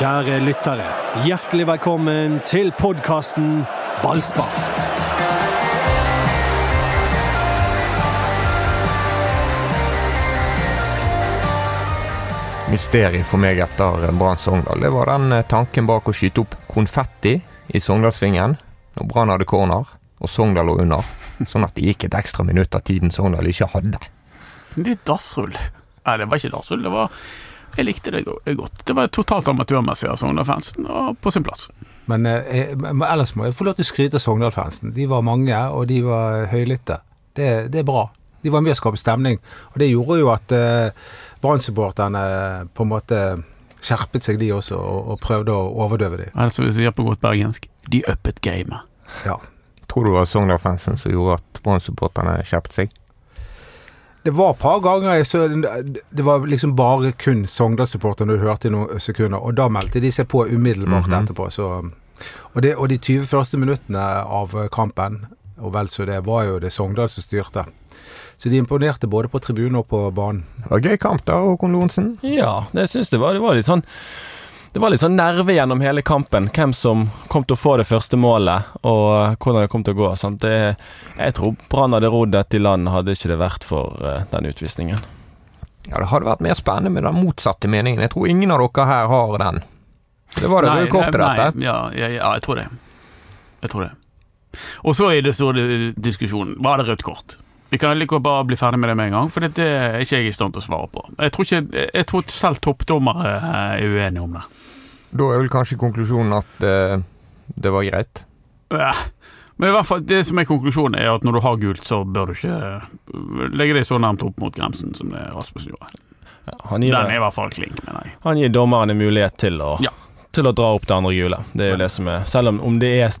Kjære lyttere, hjertelig velkommen til podkasten Ballspar. Mysteriet for meg etter Brann Sogndal, det var den eh, tanken bak å skyte opp konfetti i Sogndalsvingen når Brann hadde corner og Sogndal lå under, sånn at det gikk et ekstra minutt av tiden Sogndal ikke hadde. Litt dassrull. Nei, det var ikke dassrull. Det var Jeg likte det godt. Det var totalt amatørmessig av Sogndal-fansen, og på sin plass. Men eh, men ellers må jeg få lov til å skryte av Sogndal-fansen. De var mange, og de var høylytte. Det, det er bra. De var med å skape stemning. Og det gjorde jo at eh, Brann-supporterne på en måte skjerpet seg, de også, og, og prøvde å overdøve dem. Altså, hvis vi gjør på godt bergensk, de uppet gamet. Ja. Tror du det var Sogndal-fansen som gjorde at Brann-supporterne skjerpet seg? Det var et par ganger jeg så Det var liksom bare kun Sogndal-supporterne du hørte i noen sekunder, og da meldte de seg på umiddelbart Mhm. etterpå. Så, og, det, og de 20 første minuttene av kampen, og vel så det, var jo det Sogndal som styrte. Så de imponerte både på tribunen og på banen. Det var gøy kamp da, Håkon Lorentzen. Ja, det syns jeg var. Det var litt sånn det var litt sånn nerve gjennom hele kampen. Hvem som kom til å få det første målet, og hvordan det kom til å gå. Sant? Det, jeg tror Brann hadde rodd dette i land, hadde ikke det vært for eh, den utvisningen. Ja, det hadde vært mer spennende med den motsatte meningen. Jeg tror ingen av dere her har den. Det var det røde kortet, nei, dette. Ja, ja, ja, jeg tror det. Jeg tror det. Og så er det store diskusjonen. Var det rødt kort? Vi kan like godt bare bli ferdig med det med en gang, for det er ikke jeg i stand til å svare på. Jeg tror, ikke, jeg tror selv toppdommere er uenige om det. Da er vel kanskje konklusjonen at uh, det var greit. Ja. Men i hvert fall, det som er konklusjonen, er at når du har gult, så bør du ikke legge deg så nærmt opp mot grensen som det Rasmus gjorde. Han gir, Den er i hvert fall klink, mener jeg. han gir dommeren en mulighet til å, Ja. til å dra opp det andre gule. Det er jo det som er Selv om, om det er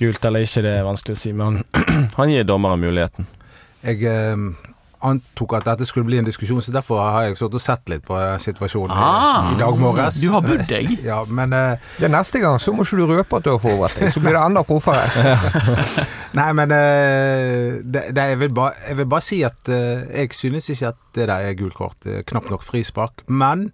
gult eller ikke, det er vanskelig å si, men han, han gir dommeren muligheten. Jeg eh, antok at dette skulle bli en diskusjon, så derfor har jeg stått og sett litt på situasjonen i, i dag morges. Ah, Du har budd deg. Ja, men uh, Det neste gang så må ikke du røpe at du har forberedt deg, så blir det enda proffere. Nei, men uh, det, det, jeg, vil bare, jeg vil bare si at uh, jeg synes ikke at det der er gult kort. Det er knapt nok frispark. Men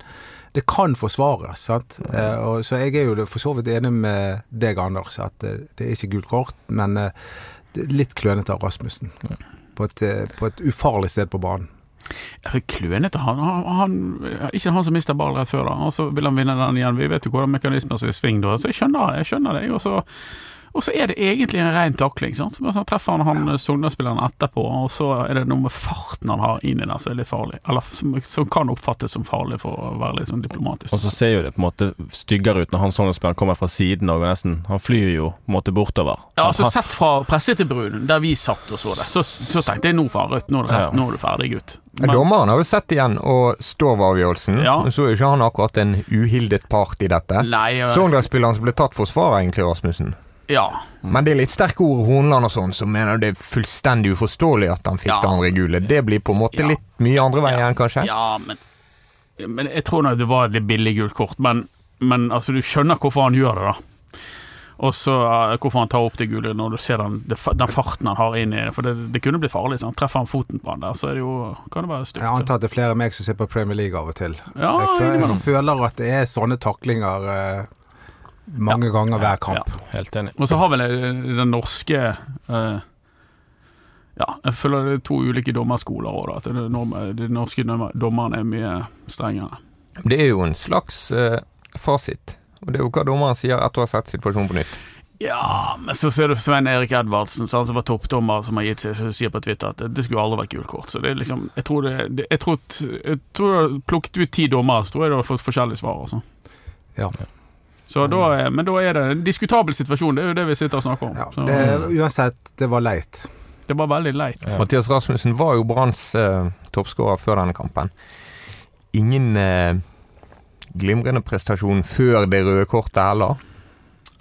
det kan forsvares. sant? Og, så jeg er jo for så vidt enig med deg, Anders, at det er ikke gult kort, men det litt klønete av Rasmussen. På et, eh, på et ufarlig sted på banen. Klønete han, han, han, Ikke han som mista ballen rett før, da. Og så vil han vinne den igjen. Vi vet jo hvordan mekanismer som er da. Så jeg skjønner det. jeg skjønner det. Og så, og så er det egentlig en ren takling. sant? Så treffer han han Sogndal-spilleren etterpå, og så er det noe med farten han har inni der som er litt farlig. Eller som, som kan oppfattes som farlig, for å være litt sånn diplomatisk. Og så ser jo det på en måte styggere ut når han Sogndal-spilleren kommer fra siden og nesten Han flyr jo på en måte bortover. Ja, altså Sett fra pressetribunen, der vi satt og så det, så, så tenkte jeg nå får rødt. Nå er det rett, nå er du ferdig, gutt. Men, Dommeren har jo sett igjen og står ved avgjørelsen. Ja. Så er jo ikke han akkurat en uhildet part i dette. Sogndal-spilleren som ble tatt forsvarer egentlig Rasmussen. Ja. Men det er litt sterke ord Hornland og sånn, som mener det er fullstendig uforståelig at han fikk Ja. det andre gule. Det blir på en måte Ja. litt mye andre veien, kanskje? Ja, men, men jeg tror nok det var et litt billig gult kort. Men, men altså, du skjønner hvorfor han gjør det, da. Og så eh, hvorfor han tar opp det gule når du ser den, den farten han har inn i det. For det, det kunne bli farlig. Sant? Treffer han foten på han der, så er det jo, kan det være stygt. Jeg antar at det er flere enn meg som ser på Premier League av og til. Ja, jeg, føler, jeg føler at det er sånne taklinger eh, mange ganger hver kamp. Ja. Helt enig. Og så har vel den norske eh, Ja, jeg føler det er to ulike dommerskoler òg. At det de norske dommeren dommerne er mye strengere. Det er jo en slags eh, fasit. Og det er jo hva dommeren sier etter å ha sett situasjonen på nytt. Ja, men så ser du Svein Erik Edvardsen, han som var toppdommer, som har gitt seg, som sier på Twitter at det, det skulle aldri vært gult kort. Så det er liksom Jeg tror det, det jeg, tror, jeg tror du har plukket ut ti dommere, så tror jeg du har fått forskjellige svar. Altså. Ja. Så da, er- men da er det en diskutabel situasjon, det er jo det vi sitter og snakker om. Ja, så, det, uansett, det var leit. det var veldig leit. Ja. Mathias Rasmussen var jo Branns eh, toppskårer før denne kampen. Ingen eh, glimrende prestasjon før det røde kortet heller.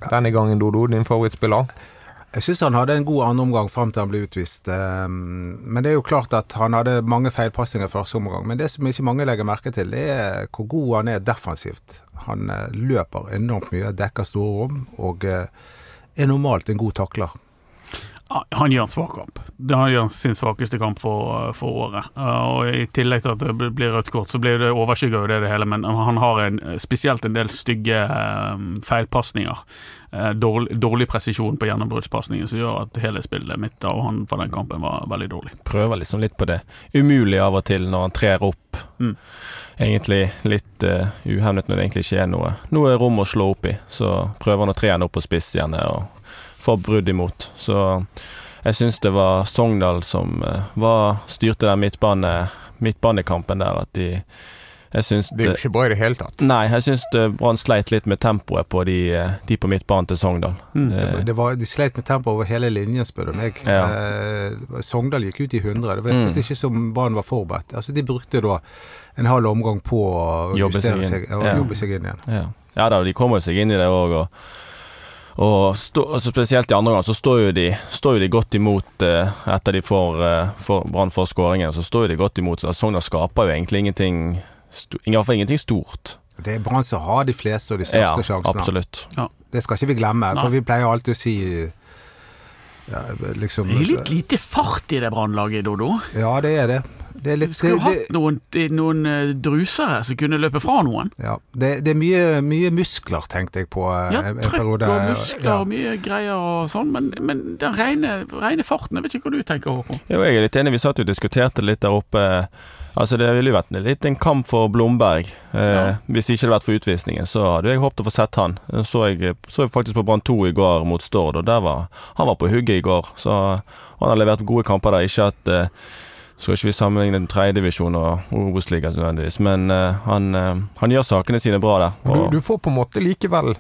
Denne gangen, Dodo, din favorittspiller. Jeg syns han hadde en god andreomgang fram til han ble utvist. ehm, Men det er jo klart at han hadde mange feilpasninger første omgang. Men det som ikke mange legger merke til, er hvor god han er defensivt. Han eh, løper enormt mye, dekker store rom og eh, er normalt en god takler. Han gjør en svak kamp. Det Han gjør sin svakeste kamp for, for året. Uh, og I tillegg til at det blir rødt kort, så blir det overskygger jo det det hele. Men han har en, spesielt en del stygge feilpasninger. Dårlig, dårlig presisjon på gjennombruddspasninger som gjør at hele spillet mitt av han for den kampen var veldig dårlig. Prøver liksom litt på det umulig av og til når han trer opp. Mm. Egentlig litt uh, uhemmet når det egentlig ikke er noe, noe rom å slå opp i. Så prøver han å tre han opp på spiss igjen og får brudd imot. Så jeg syns det var Sogndal som uh, var, styrte den midtbane, midtbanekampen der. At de jeg syns Det er jo ikke bra i det hele tatt. Nei, jeg syns Brann sleit litt med tempoet på de, de på midtbanen til Sogndal. Mm. Det, Det var, de sleit med tempoet over hele linjen, spør du meg. Ja. Eh, Sogndal gikk ut i 100. Det var Mm. ikke som Brann var forberedt. Altså, de brukte da en halv omgang på å Jobbe seg inn. seg, Ja. jobbe seg inn igjen. Ja. ja da, de kommer seg inn i det òg, og, og stå, altså spesielt i andre gang så står jo de, står jo de godt imot eh, etter de får, eh, Brann får skåringen. Så står jo de godt imot. Så Sogndal skaper jo egentlig ingenting sto, I hvert fall ingenting stort. Det er Brann som har de fleste og de største Ja, sjansene. absolutt. Det skal ikke vi glemme, Nei. for vi pleier alltid å si ja, liksom Det er litt lite fart i det brannlaget, Dodo. Ja, det er det. Det er Du skulle det, hatt noen, noen eh, drusere som kunne løpe fra noen. ja, det, det er mye, mye muskler, tenkte jeg på eh, Ja, trykk trøkk og muskler Ja. og mye greier og sånn, men, men den rene, rene farten Jeg vet ikke hva du tenker, Håkon. Jo, jeg er litt enig. Vi satt jo og diskuterte litt der oppe. Altså Det ville jo vært litt en kamp for Blomberg. Eh, Ja. Hvis ikke det hadde vært for utvisningen, så hadde jeg håpet å få sett han. Så jeg, så jeg faktisk på Brann 2 i går mot Stord, og der var, han var på hugget i går. Så han har levert gode kamper der. Ikke at eh, skal ikke vi sammenligne tredjedivisjon og Obos-ligaen nødvendigvis, men eh, han, eh, han gjør sakene sine bra der. Du, du får på en måte likevel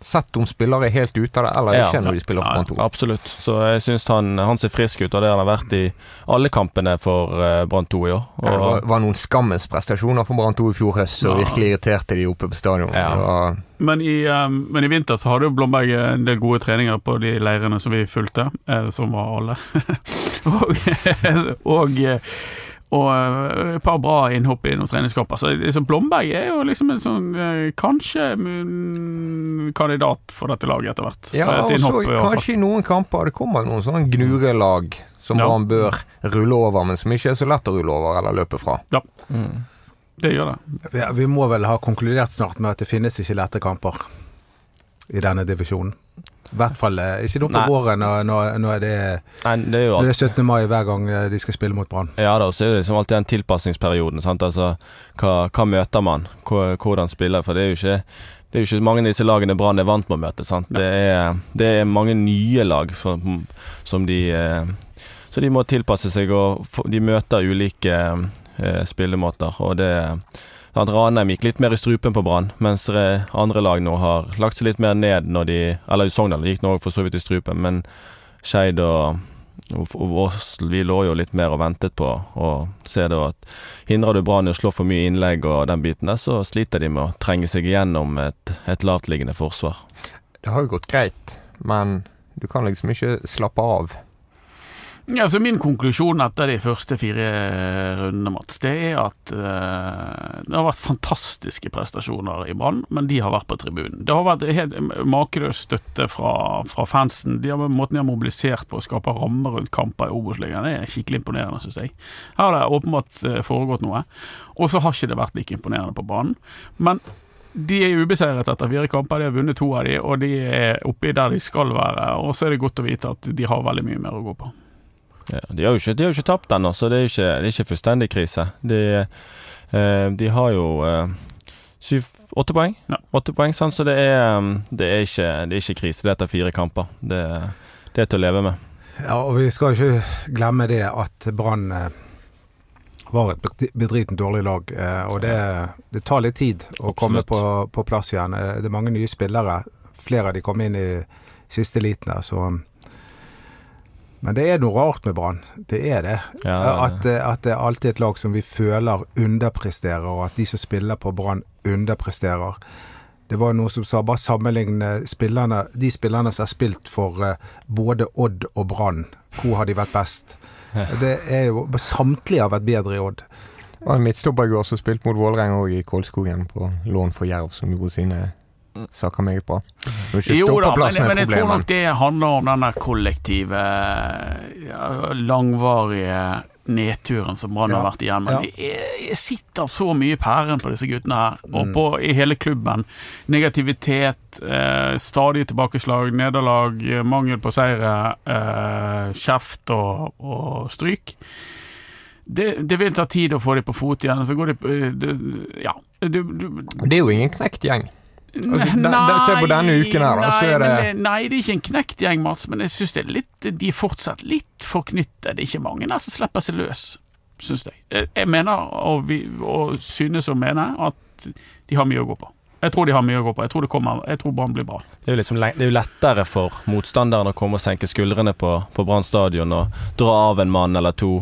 sett om spillere er helt ute av det, eller Ja. ikke når de spiller for Brann 2. Absolutt. Så jeg syns han, han ser frisk ut, og det han har vært i alle kampene for uh, Brann 2 i år. Ja, det var, var noen skammens prestasjoner for Brann 2 i fjor høst som Ja. virkelig irriterte de oppe på stadion. Ja. Var- Men i, um, men i vinter så hadde jo Blomberg en del gode treninger på de leirene som vi fulgte, eh, som var alle. og, og, eh, og eh, et par bra innhopp i noen treningskamper. Så liksom Blomberg er jo liksom en sånn eh, kanskje mm, kandidat for dette laget etter hvert. Ja, Et og så innhopp, i hvert fall. kanskje i noen kamper Det kommer noen sånne gnurelag som Ja. man bør rulle over, men som ikke er så lett å rulle over eller løpe fra. mm. Det gjør det. Vi, vi må vel ha konkludert snart med at det finnes ikke lette kamper i denne divisjonen. I hvert fall eh, ikke nå på våren når, når, det er Nei, det er når det er 17. mai hver gang eh, de skal spille mot Brann. Ja da, og så er det liksom alltid den tilpasningsperioden. Sant? Altså, hva, hva møter man? Hvordan spiller For det er jo ikke det er jo ikke mange av disse lagene Brann er vant med å møte. Sant? Det, er, det er mange nye lag for, som de eh, Så de må tilpasse seg, og de møter ulike spillemåter. Og det sant? Ranheim gikk litt mer i strupen på Brann, mens eh, andre lag nå har lagt seg litt mer ned når de Eller Sogndal gikk nå for så vidt i strupen, men Skeid og og vi lå jo litt mer og ventet på å se da at hindrer du Brann i å slå for mye innlegg og den biten der, så sliter de med å trenge seg igjennom et, et lavtliggende forsvar. Det har jo gått greit, men du kan liksom ikke slappe av. Ja, så Min konklusjon etter de første fire rundene, Mats, det er at eh, det har vært fantastiske prestasjoner i Brann, men de har vært på tribunen. Det har vært helt makeløs støtte fra, fra fansen. De har, måten de har mobilisert på å skape rammer rundt kamper i Obos-ligaen, er skikkelig imponerende, syns jeg. Her har det åpenbart eh, foregått noe, og så har ikke det vært like imponerende på banen. Men de er ubeseiret etter fire kamper, de har vunnet to av de, og de er oppe der de skal være. Og så er det godt å vite at de har veldig mye mer å gå på. Ja, de har jo ikke, de har ikke tapt ennå, så det er ikke, det er ikke fullstendig krise. De, eh, de har jo eh, syv, åtte poeng, Ja. åtte poeng sånn, så det er, um, det, er ikke, det er ikke krise. Det er etter fire kamper. Det, det er til å leve med. Ja, og vi skal ikke glemme det at Brann eh, var et bedri- bedritent dårlig lag. Og det, det tar litt tid å komme på, på plass igjen. Det er mange nye spillere. Flere av de kom inn i siste liten så Men det er noe rart med Brann. Det er det. Ja, At, eh, at det er alltid et lag som vi føler underpresterer, og at de som spiller på Brann, underpresterer. Det var noen som sa bare sammenligne spillerne, de spillerne som har spilt for eh, både Odd og Brann. Hvor har de vært best? Det er jo, Samtlige har vært bedre i Odd. Det var en midtstopper i går som spilte mot Vålerenga og i Kolskogen på lån for Jerv, som gjorde sine saker meget bra. Jo da, men, men jeg tror nok det handler om den kollektive, ja, langvarige nedturen som Brann har vært igjennom. ja. Jeg, jeg, sitter så mye pæren på disse guttene her, og Mm. på, i hele klubben. Negativitet, eh, stadig tilbakeslag, nederlag, mangel på seire, eh, kjeft og, og stryk. Det, det vil ta tid å få dem på fot igjen. Så går de eh, det, Ja. Du, du, Det er jo ingen knekt gjeng. Altså, nei, se på denne uken her, da, så nei, det- men nei, det er ikke en knekt gjeng, Mats, men jeg syns det er litt De er fortsatt litt forknyttet. Det er ikke mange der som slipper seg løs, syns. Jeg, jeg mener, og, vi, og synes og mener, at de har mye å gå på. Jeg tror de har mye å gå på. Jeg tror kommer Jeg tror Brann blir bra. Det er jo liksom, det er jo lettere for motstanderen å komme og senke skuldrene på, på Brann stadion og dra av en mann eller to,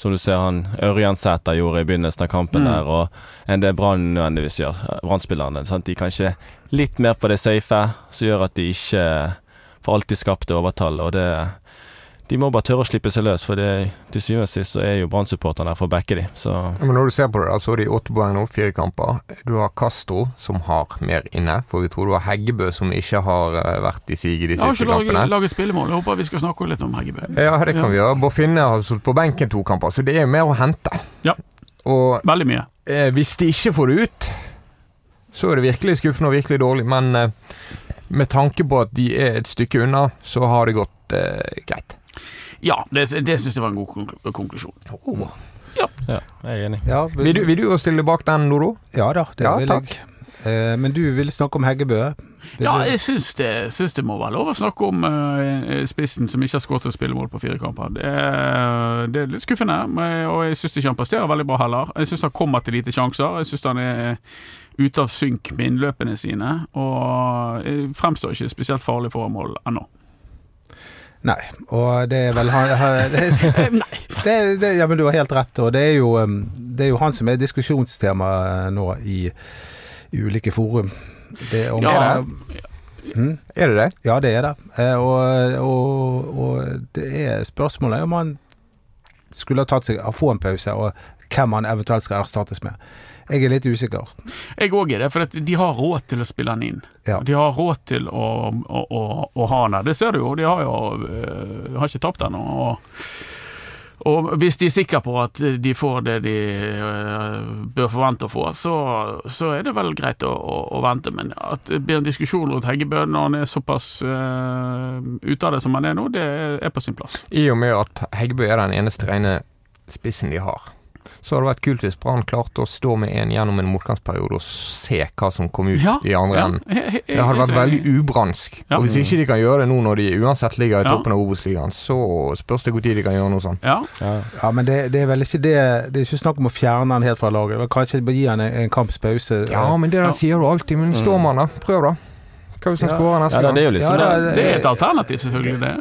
som du ser han Ørjansæter gjorde i begynnelsen av kampen Mm. der, og enn det Brann nødvendigvis gjør. Brann-spillerne. De kan kanskje litt mer på det safe, som gjør at de ikke får alltid skapt overtall. Og det De må bare tørre å slippe seg løs, for det, til syvende og sist så er jo Brann-supporterne der for å backe de. Så Ja, Men når du ser på det, så er de åtte poeng nå, fire kamper. Du har Castro, som har mer inne. For vi tror du har Heggebø, som ikke har eh, vært i siget de siste Jeg har ikke laget, kampene. laget spillemål. Jeg håper vi skal snakke litt om Heggebø. Ja, det kan Ja. vi gjøre. Bofinne har stått på benken to kamper, så det er mer å hente. Ja. Og Veldig mye. eh, hvis de ikke får det ut, så er det virkelig skuffende og virkelig dårlig. Men eh, med tanke på at de er et stykke unna, så har det gått eh, greit. Ja, det, det syns jeg var en god konklusjon. konklusjon. ja, jeg er enig. Ja, Vil du, vil du jo stille bak den, Noro? ja da, det Ja, vil takk. jeg. Eh, men du vil snakke om Heggebø? Vil Ja, jeg syns det, syns det må være lov å snakke om uh, spissen som ikke har skåret et spillemål på fire kamper. Det er, det er litt skuffende, men, og jeg syns ikke han presterer veldig bra heller. Jeg syns han kommer til lite sjanser. Jeg syns han er ute av synk med innløpene sine, og eh, fremstår ikke spesielt farlig foran mål ennå. Nei, og det er vel han det, det, det, Ja, men du har helt rett, og det er jo, um, det er jo han som er diskusjonstema eh, nå i, i ulike forum. Det om, Ja. Mm? Er det det? Ja, det er det. Eh, Og, og, og det er spørsmålet om han skulle ha tatt seg få en pause, og hvem han eventuelt skal erstattes med. Jeg er litt usikker. Jeg òg er det, for at de har råd til å spille han inn. Ja. De har råd til å, å, å, å ha han der. Det ser du jo, de har jo øh, har ikke tapt ennå. Og, og hvis de er sikre på at de får det de øh, bør forvente å få, så, så er det vel greit å, å, å vente. Men at det blir en diskusjon rundt Heggebø når han er såpass øh, ute av det som han er nå, det er på sin plass. I og med at Heggebø er den eneste rene spissen de har, så hadde det vært kult hvis Brann klarte å stå med en gjennom en motgangsperiode og se hva som kom ut Ja, i andre Ja, enden. Det hadde vært veldig ubransk. Ja. Og hvis ikke de kan gjøre det nå når de uansett ligger i Ja. toppen av Obos-ligaen, så spørs det når de kan gjøre noe sånt. Ja, Ja, men det, det er vel ikke det Det er ikke snakk om å fjerne han helt fra laget. Kanskje gi han en, en kamps pause. Ja, men det der Ja. sier du alltid. Men står man, da. Prøv, da. Hva hvis han Ja. skårer neste Ja, da, gang? det er jo liksom Ja, det. da- det er et alternativ, selvfølgelig. det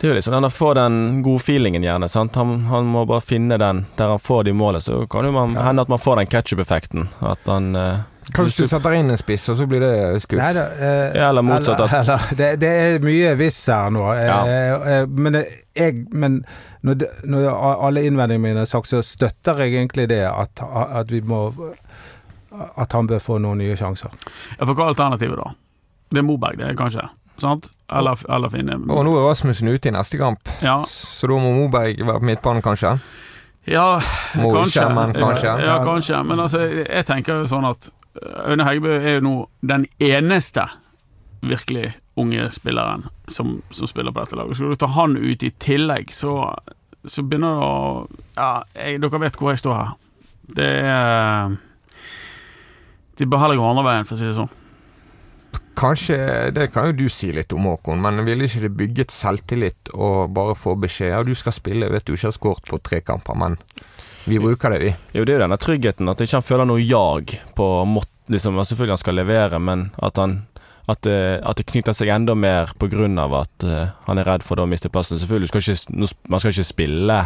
Det er jo liksom den å få den gode feelingen, gjerne. sant? Han, han må bare finne den der han får de målene. Så kan det jo man, Ja. hende at man får den ketsjup-effekten. At han eh, Hva hvis du setter inn en spiss, og så blir det skuff? Nei, da, eh, Ja, eller motsatt, Eller, Eller, det, det er mye hvis her nå. eh, Ja. eh, men jeg, men når, når alle innvendingene mine er sagt, så støtter jeg egentlig det at, at vi må At han bør få noen nye sjanser. Ja, for hva er alternativet da? Det er Moberg, det, kanskje? Sant? Eller, eller finne Og nå er Rasmussen ute i neste kamp, Ja, så da må Moberg være på midtbanen, kanskje? ja Må kanskje. ikke, men kanskje. Ja, kanskje. Men altså, jeg tenker jo sånn at øh, Aune Heggebø er jo nå den eneste virkelig unge spilleren som, som spiller på dette laget. Skal du ta han ut i tillegg, så, så begynner det å Ja, jeg, dere vet hvor jeg står her. Det er De bør heller gå andre veien, for å si det sånn. Kanskje, det kan jo du si litt om, Håkon, men ville ikke det bygget selvtillit å bare få beskjed Ja, du skal spille, vet du ikke har skåret på tre kamper, men vi bruker det, vi. Jo, det er jo denne tryggheten, at ikke han føler noe jag på mått, liksom, at Selvfølgelig han skal levere, men at han at det, at det knytter seg enda mer av at uh, han er redd for å miste plassen. Selvfølgelig skal ikke, man skal ikke spille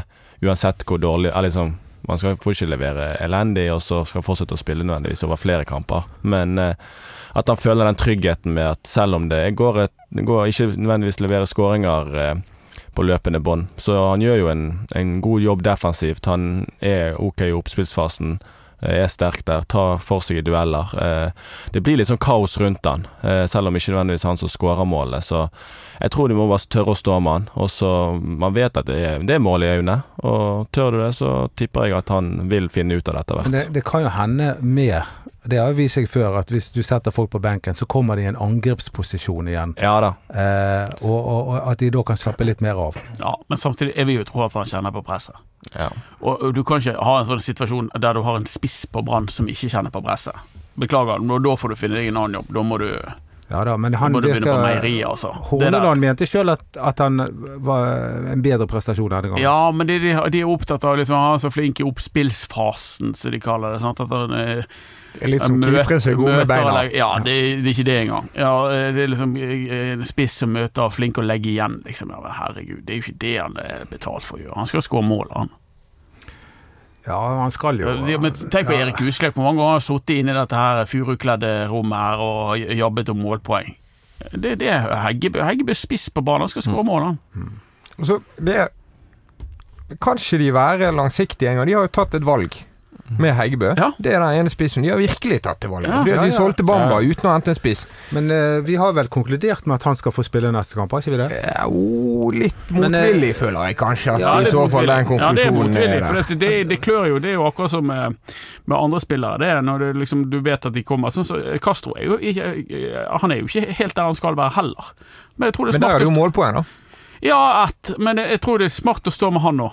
uansett hvor dårlig eller liksom, Man skal, får ikke levere elendig, og så skal fortsette å spille nødvendigvis over flere kamper. Men eh, at han føler den tryggheten med at selv om det går, et, går ikke nødvendigvis leverer skåringer eh, på løpende bånd, så han gjør jo en, en god jobb defensivt. Han er ok i oppspillsfasen. Eh, er sterk der, tar for seg i dueller. Eh, Det blir litt sånn kaos rundt han, eh, selv om ikke nødvendigvis han som skårer målet. Så jeg tror de må bare tørre å stå med han. Og så Man vet at det er, det er mål i øynene, og tør du det, så tipper jeg at han vil finne ut av det etter Men hvert. det, det kan jo hende mer. Det har jo vist seg før at hvis du setter folk på benken, så kommer de i en angrepsposisjon igjen. Ja da. Eh, og, og, og at de da kan slappe litt mer av. Ja, men samtidig er vi jo tro at han kjenner på presset. Ja. Og du kan ikke ha en sånn situasjon der du har en spiss på Brann som ikke kjenner på presset. Beklager, men da får du finne deg en annen jobb. Da må du, Ja da, men han virker altså. Horneland mente sjøl at, at han var en bedre prestasjon denne gangen. Ja, men de, de, er opptatt av liksom, han er så flink i oppspillsfasen, som de kaller det. Sant? At han eh, litt som keepere som er gode med beina. Ja, det, det er ikke det engang. Ja, eh, det er liksom eh, en spiss som møter flink å legge igjen, liksom. Ja, herregud, det er jo ikke det han er betalt for å gjøre. Han skal skåre mål, han. Ja, han skal jo Ja, men tenk på. Erik Husklepp, hvor mange ganger har han sittet inne i dette her furukledde rommet her og jobbet om målpoeng. Det, det er Heggebø. Heggebø spiss på banen, han skal skåre mål, han. Så det Kan ikke de være langsiktige engang? De har jo tatt et valg med Heggebø. Ja. Det er den ene spissen. De har virkelig tatt til valget. Ja. De ja. solgte Bamba uten å hente en spiss. Men uh, vi har vel konkludert med at han skal få spille neste kamp, har ikke vi det? Jo, litt motvillig, uh, føler jeg kanskje. At Ja, i så fall den motvillig. Ja, det er motvillig. er For der. det, det, det klør jo. Det er jo akkurat som med, med andre spillere. Det er når du, liksom, du vet at de kommer sånn så, Castro er jo ikke Han er jo ikke helt der han skal være heller. Men jeg tror det er Men der smart er det jo målpoeng, da. Ja, ett, men jeg tror det er smart å stå med han nå.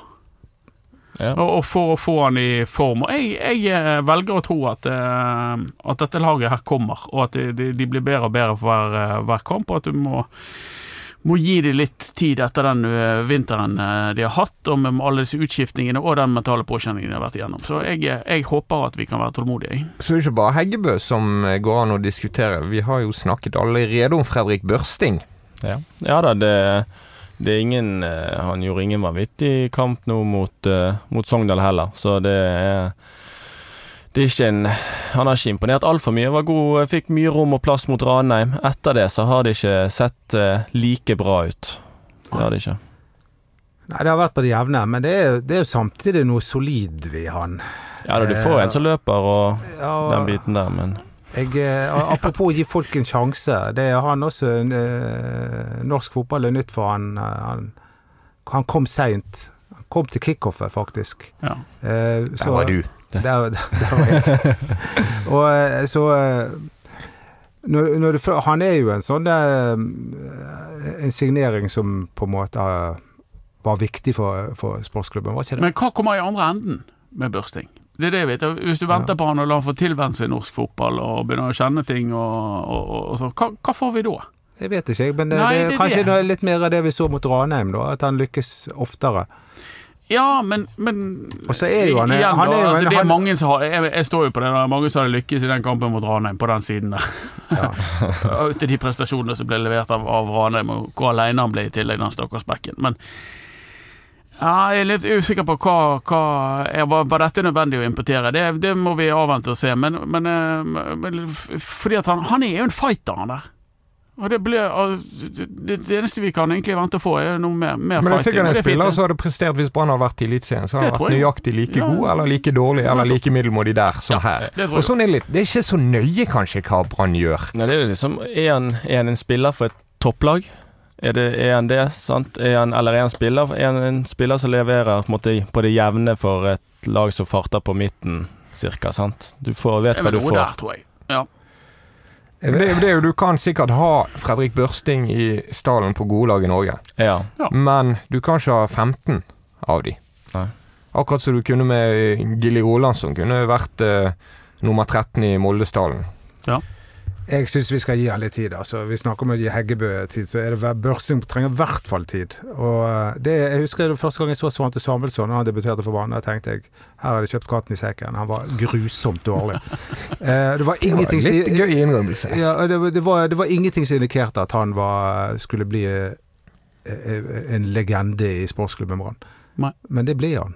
Ja. Og, og for å få han i form. Og jeg, jeg eh, velger å tro at, eh, at dette laget her kommer, og at de, de, de blir bedre og bedre for hver, eh, hver kamp. Og at du må, må gi dem litt tid etter den vinteren de har hatt, og med alle disse utskiftningene og den mentale påkjenningen de har vært igjennom. Så jeg, jeg håper at vi kan være tålmodige. Så det er ikke bare Heggebø som går an å diskutere. Vi har jo snakket allerede om Fredrik Børsting. Ja, ja da, det, det er ingen eh, Han gjorde ingen vanvittig kamp nå mot, eh, mot Sogndal heller, så det er det er ikke en Han har ikke imponert altfor mye. Var god, fikk mye rom og plass mot Ranheim. Etter det så har det ikke sett eh, like bra ut. Det har det ikke. Nei, det har vært på det jevne, men det er, det er jo samtidig noe solid ved han. Ja da, du får en som løper og Ja, den biten der, men jeg, eh, apropos gi folk en sjanse. Det er han også eh, Norsk fotball er nytt for han. eh, Han, han kom seint. Han kom til kickoffet, faktisk. Ja. Så, Der var du. Der, der, der var jeg. Og så når, når du, Han er jo en sånn En signering som på en måte var viktig for, for sportsklubben, var ikke det? Men hva kommer i andre enden med børsting? Det er det jeg vet. Hvis du venter på han og lar han få tilvenne seg norsk fotball og begynner å kjenne ting, og, og, og, så, hva, hva får vi da? Jeg vet ikke, men det, Nei, det det er kanskje det. litt mer av det vi så mot Ranheim, da. At han lykkes oftere. Ja, men, men er jo han- igjen, han er jo altså, en- Det er mange som har jeg, jeg står jo på det, det er mange som hadde lykkes i den kampen mot Ranheim, på den siden der. Ja. Til de prestasjonene som ble levert av, av Ranheim, og hvor alene han ble i tillegg, den stakkars bekken. Men ja, jeg er litt usikker på hva, hva er var, var dette nødvendig å importere. Det, det må vi avvente og se. Men, men, eh, men fordi at han, han er jo en fighter, han der. Og det, ble, og det, det eneste vi kan egentlig vente å få, er noe mer, mer Men det er fighting. sikkert en er spiller det. som hadde prestert hvis Brann hadde vært i Eliteserien. Så hadde han vært nøyaktig like Ja. god, eller like dårlig, eller like middelmådig der som Ja, her. Og sånn er litt. Det er ikke så nøye kanskje hva Brann gjør. Nei, det er jo liksom Er han, er han en spiller for et topplag? Er, det, er han det, sant? Er han, eller er han spiller Er han en spiller som leverer på, måte, på det jevne for et lag som farter på midten, cirka, sant? Du får, vet hva du får. der, tror jeg. Ja. Det, det, er jo- du kan sikkert ha Fredrik Børsting i stallen på gode lag i Norge, Ja. men du kan ikke ha 15 av de. Nei. Akkurat som du kunne med Gilly Rolandsson, kunne vært eh, nummer 13 i Moldestallen. Jeg syns vi skal gi han litt tid. altså. Vi snakker om å gi Heggebø tid, så er det Børsing trenger i hvert fall tid. Og eh, det, Jeg husker det første gang jeg så Svante Samuelsson da han debuterte for Brann. Da tenkte jeg her har de kjøpt katten i sekken. Han var grusomt dårlig. Eh, det var ingenting det var Litt gøy innrømmelse. Ja, det, var- det, var, det var ingenting som indikerte at han var, skulle bli eh, en legende i sportsklubben Brann. Men det ble han.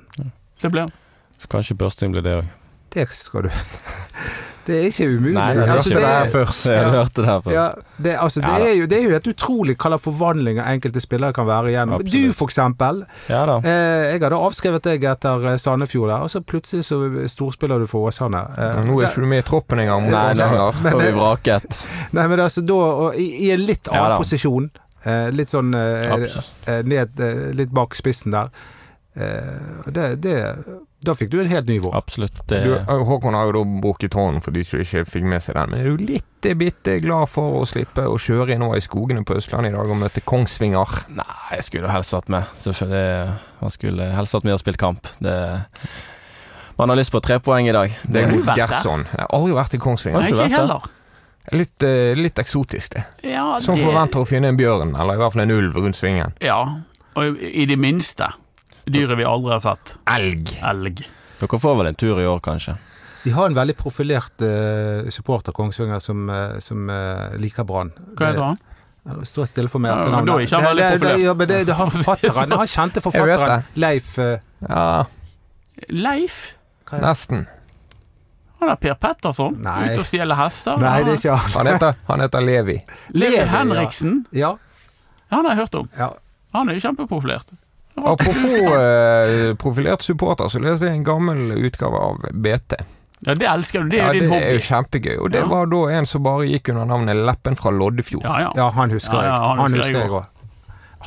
Det blir Så kanskje Børsting blir det òg. Det skal du Det er ikke umulig. Nei, det Altså, det er først. Jeg hørte det her før. Ja, det, altså, det, Ja er jo, det er jo helt utrolig hva slags forvandlinger enkelte spillere kan være igjennom. Absolutt. Du, for eksempel. Ja da. Eh, jeg hadde avskrevet deg etter eh, Sandefjord, der, og så plutselig så storspiller du for Åsane. Eh, Nå er ikke du med i troppen engang Nei, Nei, Kongsvinger. vi vraket. Nei, men altså da og i, I en litt annen Ja posisjon. Eh, litt sånn eh, eh, ned, eh, Litt bak spissen der. Eh, det, det, da fikk du en helt ny vår. Absolutt. Det, Du, Håkon har jo da brukket hånden for de som ikke fikk med seg den. Men er du litt eh, bitte glad for å slippe å kjøre nå i skogene på Østlandet i dag og møte Kongsvinger? Nei, jeg skulle helst vært med. Selvfølgelig. Man skulle helst vært med og spilt kamp. Det, man har lyst på tre poeng i dag. Det er jo? Gerson. Jeg har aldri vært i Kongsvinger. Nei, ikke heller. Litt, eh, litt eksotisk, det. Ja, Som det- forventer å finne en bjørn, eller i hvert fall en ulv rundt svingen. Ja, og i det minste dyret vi aldri har sett. Elg. Elg. Dere får vel en tur i år, kanskje? De har en veldig profilert uh, supporter, Kongsvinger, som, uh, som uh, liker Brann. Hva heter han? Det står stille for meg Ja, etter men da er ikke han veldig Det- det-. Ja, det, det har forfatteren. Han kjente forfatteren Leif Ja, Leif? nesten. Han er Per Petterson. Nei. Ute og stjeler hester. Nei, det er ikke han. Han heter, han heter Levi. Levi Levi, ja. Henriksen. Ja, Han har jeg hørt om. ja. Han er jo kjempepopulert. Apropos eh, profilert supporter, så leste jeg en gammel utgave av BT. Ja, det elsker du. Det er Ja, jo det din er jo hobby. kjempegøy. Og det Ja. var da en som bare gikk under navnet Leppen fra Loddefjord. Ja, ja. ja, han husker Ja, jeg. ja, han han husker husker jeg jeg òg.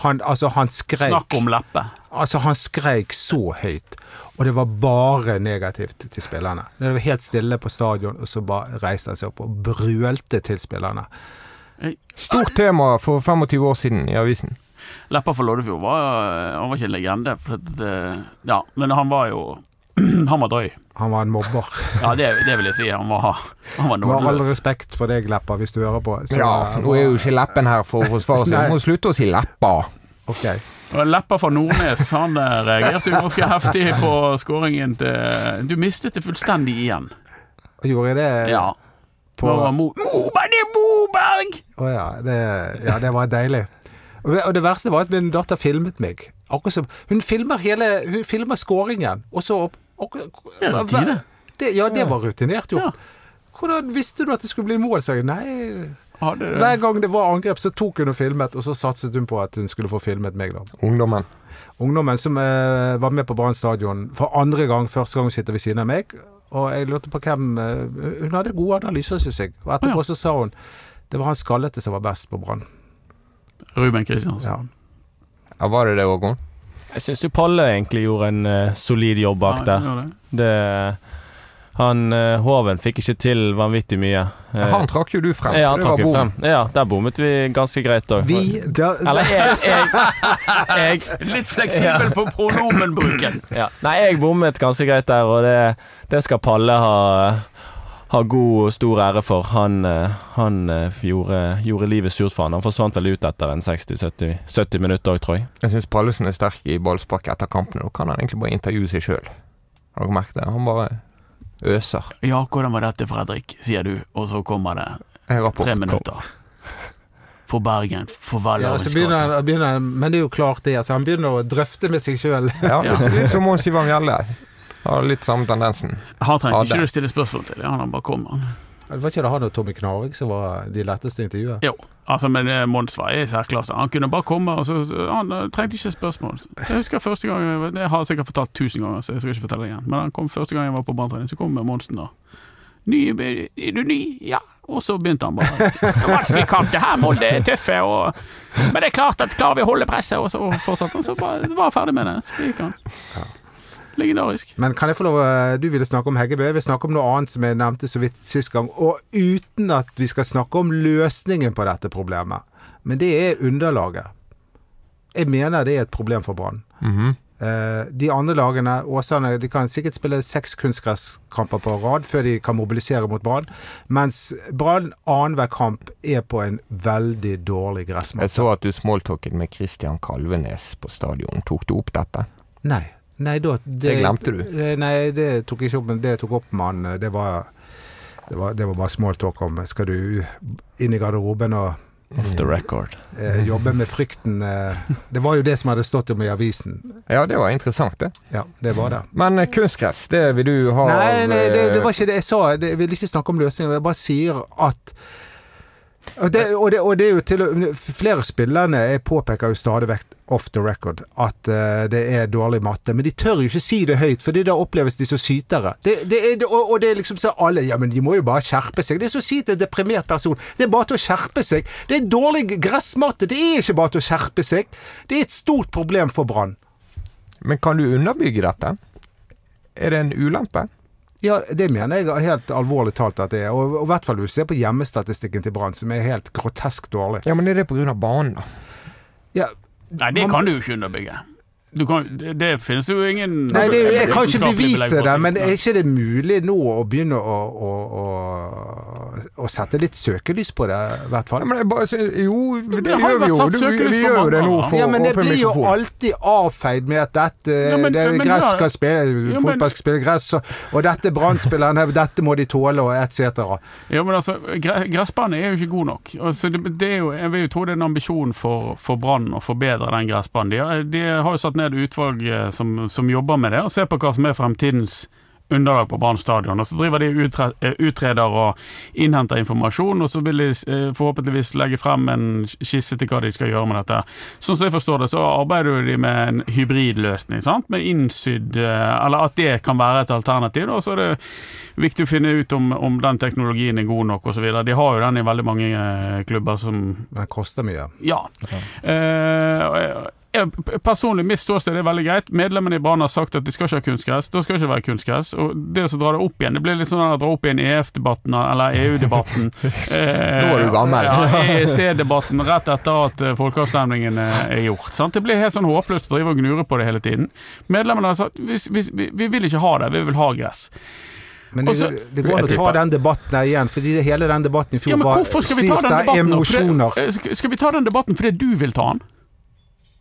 Han, altså, han skreik Snakk om leppe. Altså, han skreik så høyt. Og det var bare negativt til spillerne. Det var helt stille på stadion, og så bare reiste han seg opp og brølte til spillerne. Stort tema for 25 år siden i avisen. Leppa for Loddefjord var, han var ikke en legende. For at, eh, ja, men han var jo Han var drøy. Han var en mobber. Ja, det, det vil jeg si. Han var, han var Med all respekt for deg, Leppa, hvis du hører på. Så, Ja, nå er jo ikke Leppen her for å forsvare seg. Hun Du må slutte å si Leppa. Okay. Leppa fra Nordnes han eh, reagerte jo ganske heftig på skåringen til Du mistet det fullstendig igjen. Gjorde jeg det Ja. på Det var Mo Moberg! Det er Moberg! Å ja, ja, det var deilig. Og det verste var at min datter filmet meg. Som Hun filmer hele Hun filmer skåringen, og så opp akkurat- Det er. Det, ja, det var rutinert Ja. Hvordan visste du at det skulle bli mål? sa jeg. Nei. Hver gang det var angrep, så tok hun og filmet, og så satset hun på at hun skulle få filmet meg, da. Ungdommen. Ungdommen som eh, var med på Brann stadion for andre gang, første gang hun sitter ved siden av meg, og jeg lurte på hvem eh, Hun hadde gode analyser, syns jeg. Og etterpå så sa hun det var han skallete som var best på Brann. Ruben Kristiansen. Ja. Ja, var det det, Håkon? Jeg syns jo Palle egentlig gjorde en uh, solid jobb bak Ja, der. det. Det, han uh, Hoven fikk ikke til vanvittig mye. Ja, Han trakk jo du frem. ja, så han det var trakk jo bom. frem. Ja, der bommet vi ganske greit òg. Vi da, Eller jeg, jeg, jeg Litt fleksibel på pronomenbruken. ja. Nei, jeg bommet ganske greit der, og det, det skal Palle ha, ha god og stor ære for. Han, eh, han eh, gjorde, gjorde livet surt for han. Han forsvant vel ut etter en 60-70 minutter òg, tror jeg. Jeg syns Pallesen er sterk i ballspark etter kampen. Nå kan han egentlig bare intervjue seg sjøl. Har dere merket det? Han bare øser. Ja, hvordan var dette, Fredrik, sier du, og så kommer det tre minutter. For Bergen, for ja, så begynner, gate. han- begynner, han- Men det er jo klart det. Altså, han begynner å drøfte med seg sjøl. Ja, ja. som Mons Ivar Mjelde. Har litt samme tendensen. Han trengte ikke du stille spørsmål til, han bare kom. Han. Det var ikke det han og Tommy Knarvik som var de letteste å intervjue? Jo, altså, men eh, Mons var i særklasse. Han kunne bare komme, og så Han eh, trengte ikke spørsmål. Jeg husker første gang jeg- Det har jeg sikkert fortalt tusen ganger, så jeg skal ikke fortelle det igjen. Men han kom første gang jeg var på barnetrening, så kom Monsen da. Ny, er du ny? Ja. Og så begynte han bare. Vanskelig kamp, det her, Molde er tøffe, og Men det er klart at klarer vi å holde presset, og så fortsatte han. Så bare, var ferdig med det. Så gikk han. Legendarisk. Men kan jeg få lov eh, Du ville snakke om Heggebø. Jeg vil snakke om noe annet som jeg nevnte så vidt sist gang. Og uten at vi skal snakke om løsningen på dette problemet. Men det er underlaget. Jeg mener det er et problem for Brann. Mm -hmm. de andre lagene, Åsane, de kan sikkert spille seks kunstgresskamper på rad før de kan mobilisere mot Brann. Mens Brann annenhver kamp er på en veldig dårlig Jeg så at du smalltalket med Christian Kalvenes på stadion. Tok du opp dette? Nei. Nei, da Det glemte du. Eh, Nei, det tok jeg ikke opp, men det jeg tok opp med han, eh, det var det var, det var bare small talk om Skal du inn i garderoben og Off the record. eh, jobbe med frykten eh, Det var jo det som hadde stått om i avisen. Ja, det var interessant, det. Ja, det var det. Men eh, kunstgress, det vil du ha Nei, nei det, det var ikke det jeg sa. Jeg vil ikke snakke om løsninger. Jeg bare sier at det, og, det, og det er jo til Flere spillerne påpeker jo stadig vekk off the record at uh, det er dårlig matte. Men de tør jo ikke si det høyt, for da oppleves de som sytere. Det er, og, og det er liksom så alle Ja, men de må jo bare skjerpe seg. Det er så å si til en deprimert person Det er bare til å skjerpe seg. Det er dårlig gressmatte. Det er ikke bare til å skjerpe seg. Det er et stort problem for Brann. Men kan du underbygge dette? Er det en ulempe? Ja, det mener jeg helt alvorlig talt at det er. Og og i hvert fall hvis du ser på hjemmestatistikken til Brann, som er helt grotesk dårlig. Ja, men er det pga. banen, da? Ja, Nei, det Man- kan du jo ikke underbygge. Du kan, det, det finnes jo ingen nei, det, jeg kan ikke bevise det, men er ikke det mulig nå å begynne å, å, å, å sette litt søkelys på det, i hvert Ja, fall? men jeg bare Jo, det, det gjør vi jo. vi gjør jo det nå for Ja, men det blir jo alltid avfeid med at dette Ja, men- det, men gress skal spille, Ja, men- fotball skal spille gress, og, og dette Brann-spillerne, dette må de tåle, og etc. Ja, men altså, Gressbanen er jo ikke god nok. Altså, det, det er jo, jeg vil jo tro det er en ambisjon for, for Brann å forbedre den gressbanen. De, de har jo satt ned utvalg eh, som, som jobber med det, og ser på hva som er fremtidens underlag på Brann stadion. Og så driver de utre, eh, utreder og innhenter informasjon, og så vil de eh, forhåpentligvis legge frem en skisse til hva de skal gjøre med dette. Sånn som jeg forstår det, så arbeider de med en hybridløsning, sant? med innsydd eh, Eller at det kan være et alternativ. Og så er det viktig å finne ut om, om den teknologien er god nok osv. De har jo den i veldig mange eh, klubber som Den koster mye. Ja. Eh, jeg- jeg, personlig, mitt ståsted er veldig greit. Medlemmene i Brann har sagt at de skal ikke ha kunstgress. Da skal det ikke være kunstgress. Og det å dra det opp igjen, det blir litt sånn å dra opp igjen EF-debatten eller EU-debatten. Eh, Nå er du gammel. Ja, EEC-debatten rett etter at eh, folkeavstemningen eh, er gjort. Sant? Det blir helt sånn håpløst å drive og gnure på det hele tiden. Medlemmene har sagt vi, vi, vi, vi vil ikke ha det, vi vil ha gress. Men det, det går an å ta den debatten igjen, fordi hele den debatten i fjor Ja, var styrt av emosjoner. Eh, Skal vi ta den debatten fordi du vil ta den?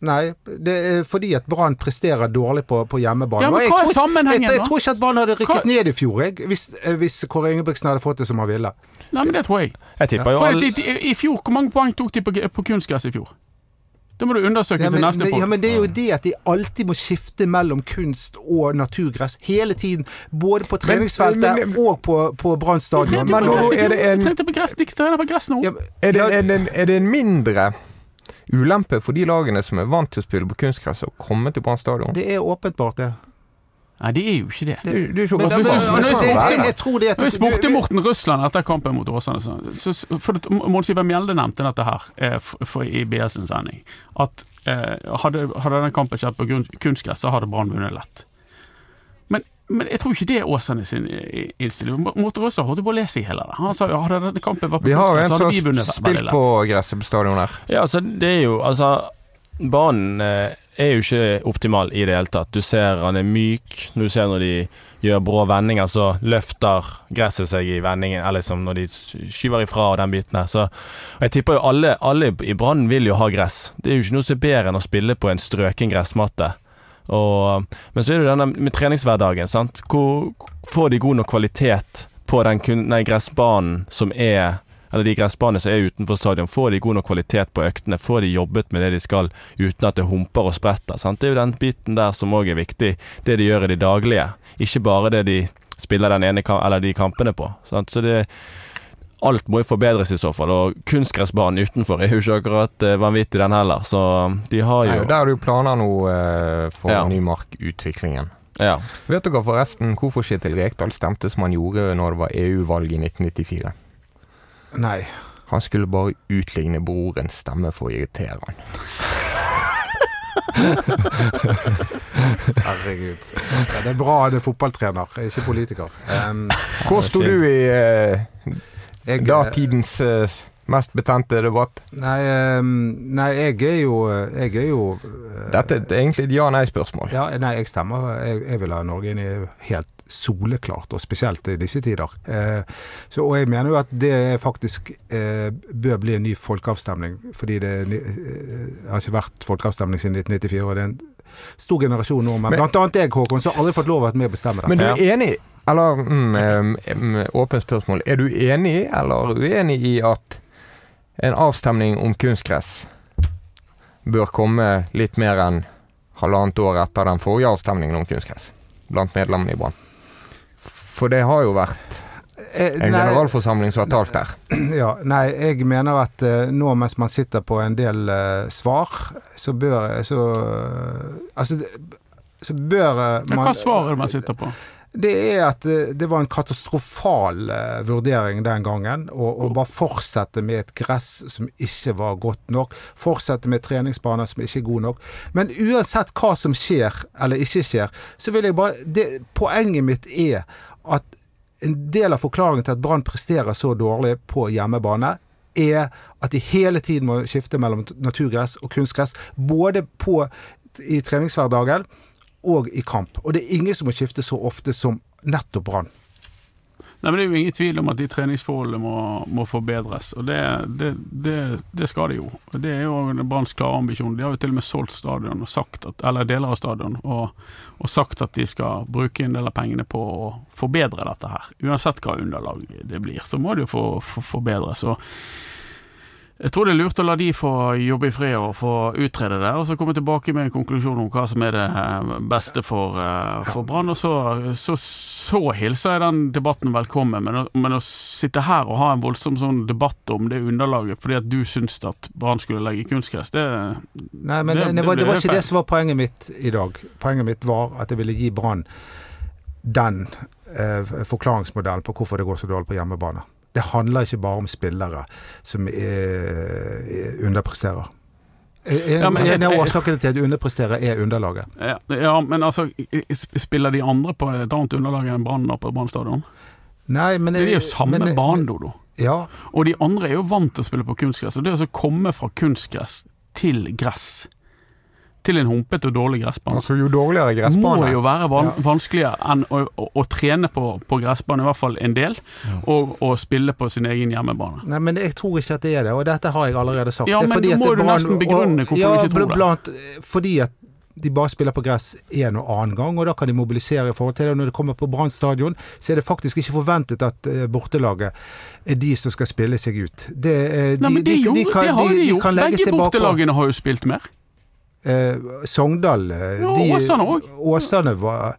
Nei, det er fordi at Brann presterer dårlig på, på hjemmebane. Ja, men hva er tror- jeg, jeg, jeg tror ikke at Brann hadde rykket Hva- ned i fjor, jeg, hvis, eh, hvis Kåre Ingebrigtsen hadde fått det som han ville. Nei, men det tror jeg. Jeg tipper jo For i, I fjor, hvor mange poeng tok de på, på kunstgress i fjor? Det må du undersøke Ja, men, til neste men, podd. ja, men det er jo det at de alltid må skifte mellom kunst og naturgress hele tiden. Både på treningsfeltet men- og på, på Brann stadion. men nå er det en- trente på gress, de trener på gress nå. Ja, Er det, ja, er, det, er det en mindre ulempe for de lagene som er vant til å spille på kunstgress, å komme til Brann stadion? det er åpenbart, det. Nei, det er jo ikke det. Det, det er Men, men, jeg, spurte Morten Russland etter kampen mot Åsane, så, så for at Mål Siver Mjelde nevnte dette her eh, for, for, i BS' sending, at eh, hadde, hadde den kampen skjedd på kunstgress, så hadde Brann vunnet lett. Men, jeg tror ikke det er Åsane sin eh, innstilling. Morten Russland holdt på å lese i hele det. Han sa jo hadde denne kampen vært på Vi har jo en så som hadde vi har vunnet spilt på gresset på stadion her. Ja, altså, det er jo Altså, banen eh, er jo ikke optimal i det hele tatt. Du ser han er myk. Du ser når de gjør brå vendinger, så løfter gresset seg i vendingen. Eller liksom når de skyver ifra og den biten her. Så og jeg tipper jo alle, alle i Brann vil jo ha gress. Det er jo ikke noe som er bedre enn å spille på en strøken gressmatte. Og, men så er det denne med treningshverdagen. sant? Hvor får de god nok kvalitet på den kun, nei, gressbanen som er eller de gressbanene som er utenfor stadion, får de god nok kvalitet på øktene? Får de jobbet med det de skal, uten at det humper og spretter? Sant? Det er jo den biten der som òg er viktig, det de gjør i det daglige. Ikke bare det de spiller den ene eller de kampene på. Sant? Så det Alt må jo forbedres i så fall, og kunstgressbanen utenfor er jo ikke akkurat eh, vanvittig, den heller. Så de har jo Nei, Der er det jo planer nå eh, for Ja. Nymark-utviklingen. Ja. Vet dere forresten hvorfor Kjetil Rekdal stemte som han gjorde når det var EU-valg i 1994? Nei. Han skulle bare utligne brorens stemme for å irritere han. Herregud. Ja, det er bra han er fotballtrener, ikke politiker. Um, Hvor sto du i eh, jeg, datidens uh, mest betente debatt? Nei, um, nei, jeg er jo Jeg er jo uh, Dette er egentlig et ja-nei-spørsmål. Ja, nei, jeg stemmer. Jeg, jeg vil ha Norge inn i helt soleklart, og spesielt i disse tider. Eh, så, og jeg mener jo at det faktisk eh, bør bli en ny folkeavstemning, fordi det eh, har ikke vært folkeavstemning siden 1994. og det er en stor generasjon nordmenn, Men- blant annet jeg, Håkon, som aldri fått lov å være med å bestemme dette. Men du er enig Eller mm, åpent spørsmål. Er du enig eller uenig i at en avstemning om kunstgress bør komme litt mer enn halvannet år etter den forrige avstemningen om kunstgress blant medlemmene i Brann. For det har jo vært Eh, en nei, generalforsamling som har talt der. ja, nei, jeg mener at eh, nå mens man sitter på en del uh, svar, så bør så Altså, så bør man Ja, svar hva svarer man sitter på? Det er at eh, det var en katastrofal eh, vurdering den gangen. Å bare fortsette med et gress som ikke var godt nok. Fortsette med treningsbaner som ikke er gode nok. Men uansett hva som skjer eller ikke skjer, så vil jeg bare det, Poenget mitt er at en del av forklaringen til at Brann presterer så dårlig på hjemmebane, er at de hele tiden må skifte mellom naturgress og kunstgress. Både på, i treningshverdagen og i kamp. Og det er ingen som må skifte så ofte som nettopp Brann. Nei, men Det er jo ingen tvil om at de treningsforholdene må, må forbedres, og det, det, det, det skal de jo. Det er jo Branns klare ambisjon. De har jo til og med solgt stadion, og sagt at, eller deler av stadion, og, og sagt at de skal bruke en del av pengene på å forbedre dette her. Uansett hva underlag det blir, så må det jo få, få forbedres. og jeg tror det er lurt å la de få jobbe i fred og få utrede det, og så komme tilbake med en konklusjon om hva som er det eh, beste for, eh, for Brann. Og så, så, så hilser jeg den debatten velkommen, men, men å sitte her og ha en voldsom sånn debatt om det underlaget fordi at du syns at Brann skulle legge kunstgress, det Nei, men Det- det, det var, det var ikke det som var poenget mitt i dag. Poenget mitt var at jeg ville gi Brann den eh, forklaringsmodellen på hvorfor det går så dårlig på hjemmebane. Det handler ikke bare om spillere som er, underpresterer. En, Ja, men en av årsakene til at du underpresterer, er underlaget. ja, ja, men altså, spiller de andre på et annet underlag enn Brann på Brann stadion? Nei, men Det er jo samme men- bane, Dodo. Ja, Og de andre er jo vant til å spille på kunstgress. Og det å komme fra kunstgress til gress, til en humpete og dårlig gressbane, Altså Jo dårligere gressbane må jo være van Ja. vanskeligere enn å, å, å trene på, på gressbane, i hvert fall en del, og å spille på sin egen hjemmebane. Nei, men jeg tror ikke at det er det, og dette har jeg allerede sagt. Ja, Det er men fordi da må jo du nesten begrunne hvorfor ja, du ikke tror det. Blant, fordi at de bare spiller på gress en og annen gang, og da kan de mobilisere i forhold til det. Og når det kommer på Brann stadion, så er det faktisk ikke forventet at eh, bortelaget er de som skal spille seg ut. Det, eh, de, Nei, men det, de, de, gjorde, kan, det har de, de de gjort. Begge bortelagene har jo spilt mer. Eh, Sogndal eh, Ja, de- Åsane òg. Åsane var,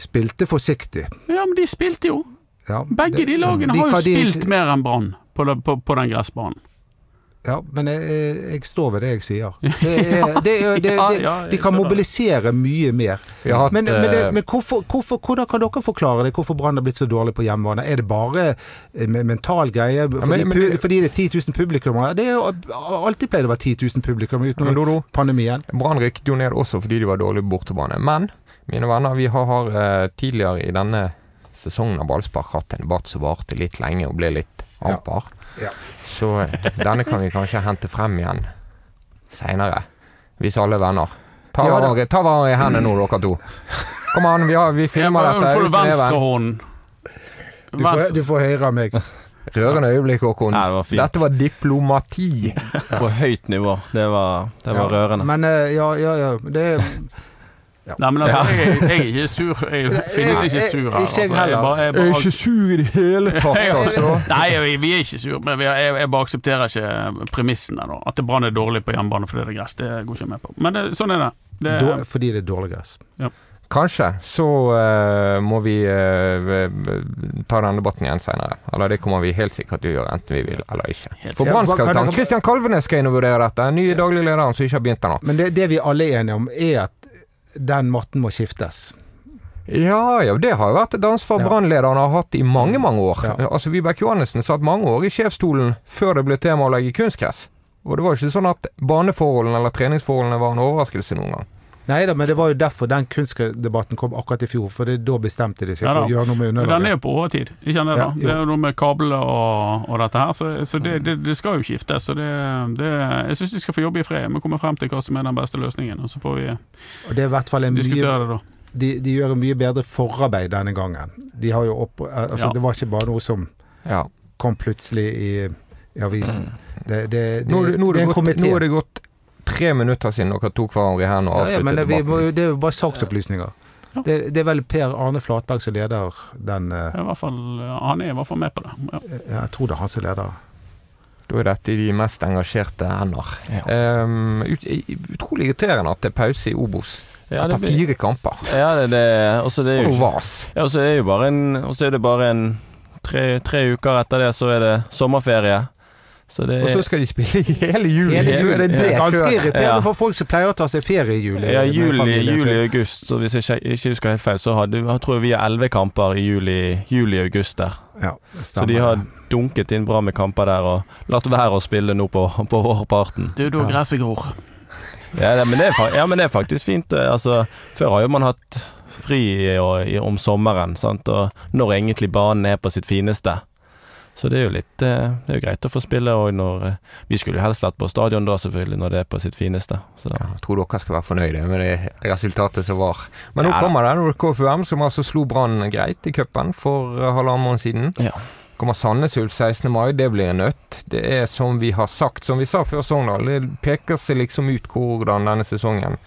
spilte forsiktig. Ja, men de spilte jo. Ja, Begge det- de lagene har jo de- spilt mer enn Brann på, på, på den gressbanen. Ja, men jeg, jeg står ved det jeg sier. Det er, det er, det, de kan mobilisere mye mer. Har Men, men, det, eh, men hvorfor, hvorfor, hvordan kan dere forklare det? Hvorfor Brann har blitt så dårlig på hjemmebane? Er det bare en mental greie? Fordi, fordi det er 10 000 publikummere? Det er jo alltid pleid å være 10 000 publikummere men utenom Dodo, pandemien. Brann rykket jo ned også fordi de var dårlige på bortebane. Men mine venner, vi har, har eh, tidligere i denne sesongen av ballspark hatt en debatt som varte litt lenge og ble litt amper. Ja. Så eh, denne kan vi kanskje hente frem igjen seinere, hvis alle er venner. Ta Ja, hverandre i hendene nå, dere to. Kom an, vi, har, vi filmer Ja, dette. Får du får, du får høyre av meg. Rørende øyeblikk, Håkon. Det var. Dette var diplomati. På høyt nivå. Det var, det var Ja, rørende. Men eh, ja, ja, ja. Det er Nei, men altså, jeg, jeg er ikke sur. Jeg finnes ikke sur her. Altså. jeg heller. bare, jeg Jeg er ikke sur i det hele tatt, altså. Nei, vi er ikke sur, men jeg, jeg bare aksepterer ikke premissene. da At det Brann er dårlig på hjemmebane fordi det er gress. Det går ikke jeg med på. Men det, sånn er det. det dår- fordi det er dårlig gress. Kanskje så uh, må vi uh, ta denne debatten igjen seinere. Eller det kommer vi helt sikkert til å gjøre, enten vi vil eller ikke. For Brann skal ta Kristian Kalvenes skal inn og vurdere dette. Den nye daglig lederen som ikke har begynt ennå. Men det, det vi alle er enige om, er at den matten må skiftes. Ja ja, det har jo vært et ansvar Ja. brannlederen har hatt i mange, mange år. Ja. Altså Vibeke Johannessen satt mange år i sjefsstolen før det ble tema å legge kunstgress. Og det var jo ikke sånn at baneforholdene eller treningsforholdene var en overraskelse noen gang. Nei da, men det var jo derfor den kunstdebatten kom akkurat i fjor. For det, da bestemte de seg for å gjøre noe med underlaget. den er jo på overtid, ikke sant det? Ja, da? det er jo noe med kablene og, og dette her, så, så det, det, det skal jo skiftes. Så det, det, jeg syns de skal få jobbe i fred. Vi kommer frem til hva som er den beste løsningen, og så får vi Og det er hvert fall en mye diskutere det da. de, de gjør en mye bedre forarbeid denne gangen. De har jo opp, altså, Ja. Det var ikke bare noe som Ja. kom plutselig i, i avisen. Det, det, det, Nå, nå, er det det er gått, nå er det gått tre minutter siden dere tok hverandre i hendene og Ja, ja, avsluttet men det, vi, debatten. det er jo bare saksopplysninger. Ja. Det, det er vel Per Arne Flatberg som leder den uh, I hvert fall, han er i hvert fall med på det. Ja. Jeg tror det er han som leder. Da er dette i de mest engasjerte hender. Ja. Ehm, ut, utrolig irriterende at det er pause i Obos. Ja, det Etter fire kamper. Ja, det, det, også det er jo vas. Ja, og så er det jo bare en er det bare en tre, tre uker etter det, så er det sommerferie. Så det Og så skal de spille i hele juli. Hele juli. det Det er ganske irriterende Ja. for folk som pleier å ta seg ferie i juli. ja, juli, juli og august, så hvis jeg ikke, husker helt feil, så hadde jeg tror vi har elleve kamper i juli, juli og august der. Ja, Så de har dunket inn bra med kamper der og latt være å spille nå på, på vårparten. Det er da gresset gror. Ja, men det er, ja, men det er faktisk fint. eh, Altså, før har jo man hatt fri i, i, om sommeren, sant? og når egentlig banen er på sitt fineste. Så det er jo litt eh, Det er jo greit å få spille òg når eh, Vi skulle jo helst vært på stadion da, selvfølgelig, når det er på sitt fineste. Så Ja, jeg tror dere skal være fornøyde med det resultatet som var. Men nå Ja kommer det. KFUM, som altså slo Brann greit i cupen for eh, halvannen måned siden. Ja. Kommer Sandnes Ulf 16. mai, det blir en nøtt. Det er som vi har sagt, som vi sa før Sogndal, det peker seg liksom ut hvordan denne sesongen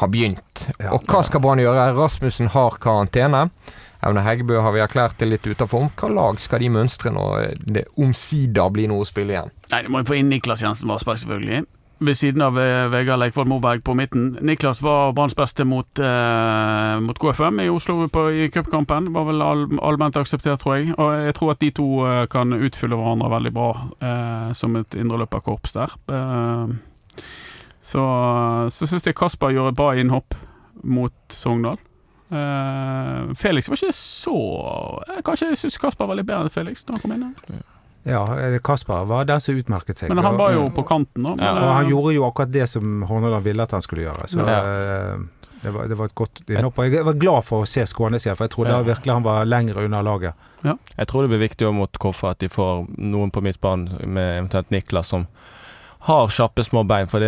har begynt. Ja. Og hva skal Brann gjøre? Rasmussen har karantene. Aune Heggebø har vi erklært det litt utafor. Hva lag skal de mønstre når det omsider blir noe å spille igjen? Nei, du må jo få inn Niklas Jensen Vassberg, selvfølgelig. Ved siden av eh, Vegard Leikvoll Moberg på midten. Niklas var Branns beste mot, eh, mot KFM i Oslo på, i cupkampen. Var vel all, allment akseptert, tror jeg. Og jeg tror at de to eh, kan utfylle hverandre veldig bra eh, som et indreløperkorps der. Eh, så så syns jeg Kasper gjorde et bra innhopp mot Sogndal. Uh, Felix var ikke så eh, Kanskje jeg syns Kasper var litt bedre enn Felix da han kom inn. her. Ja, Kasper var den som utmerket seg. Men han var jo på kanten, da. Ja, Men, Og han eh, gjorde jo akkurat det som Horneland ville at han skulle gjøre. Så Ja. det, var, det var et godt innhopp. Jeg var glad for å se Skånes igjen, for jeg trodde Ja. virkelig han var lenger unna laget. Jeg tror det blir viktig mot Koffa at de får noen på midtbanen, med eventuelt Niklas, som har kjappe små bein. For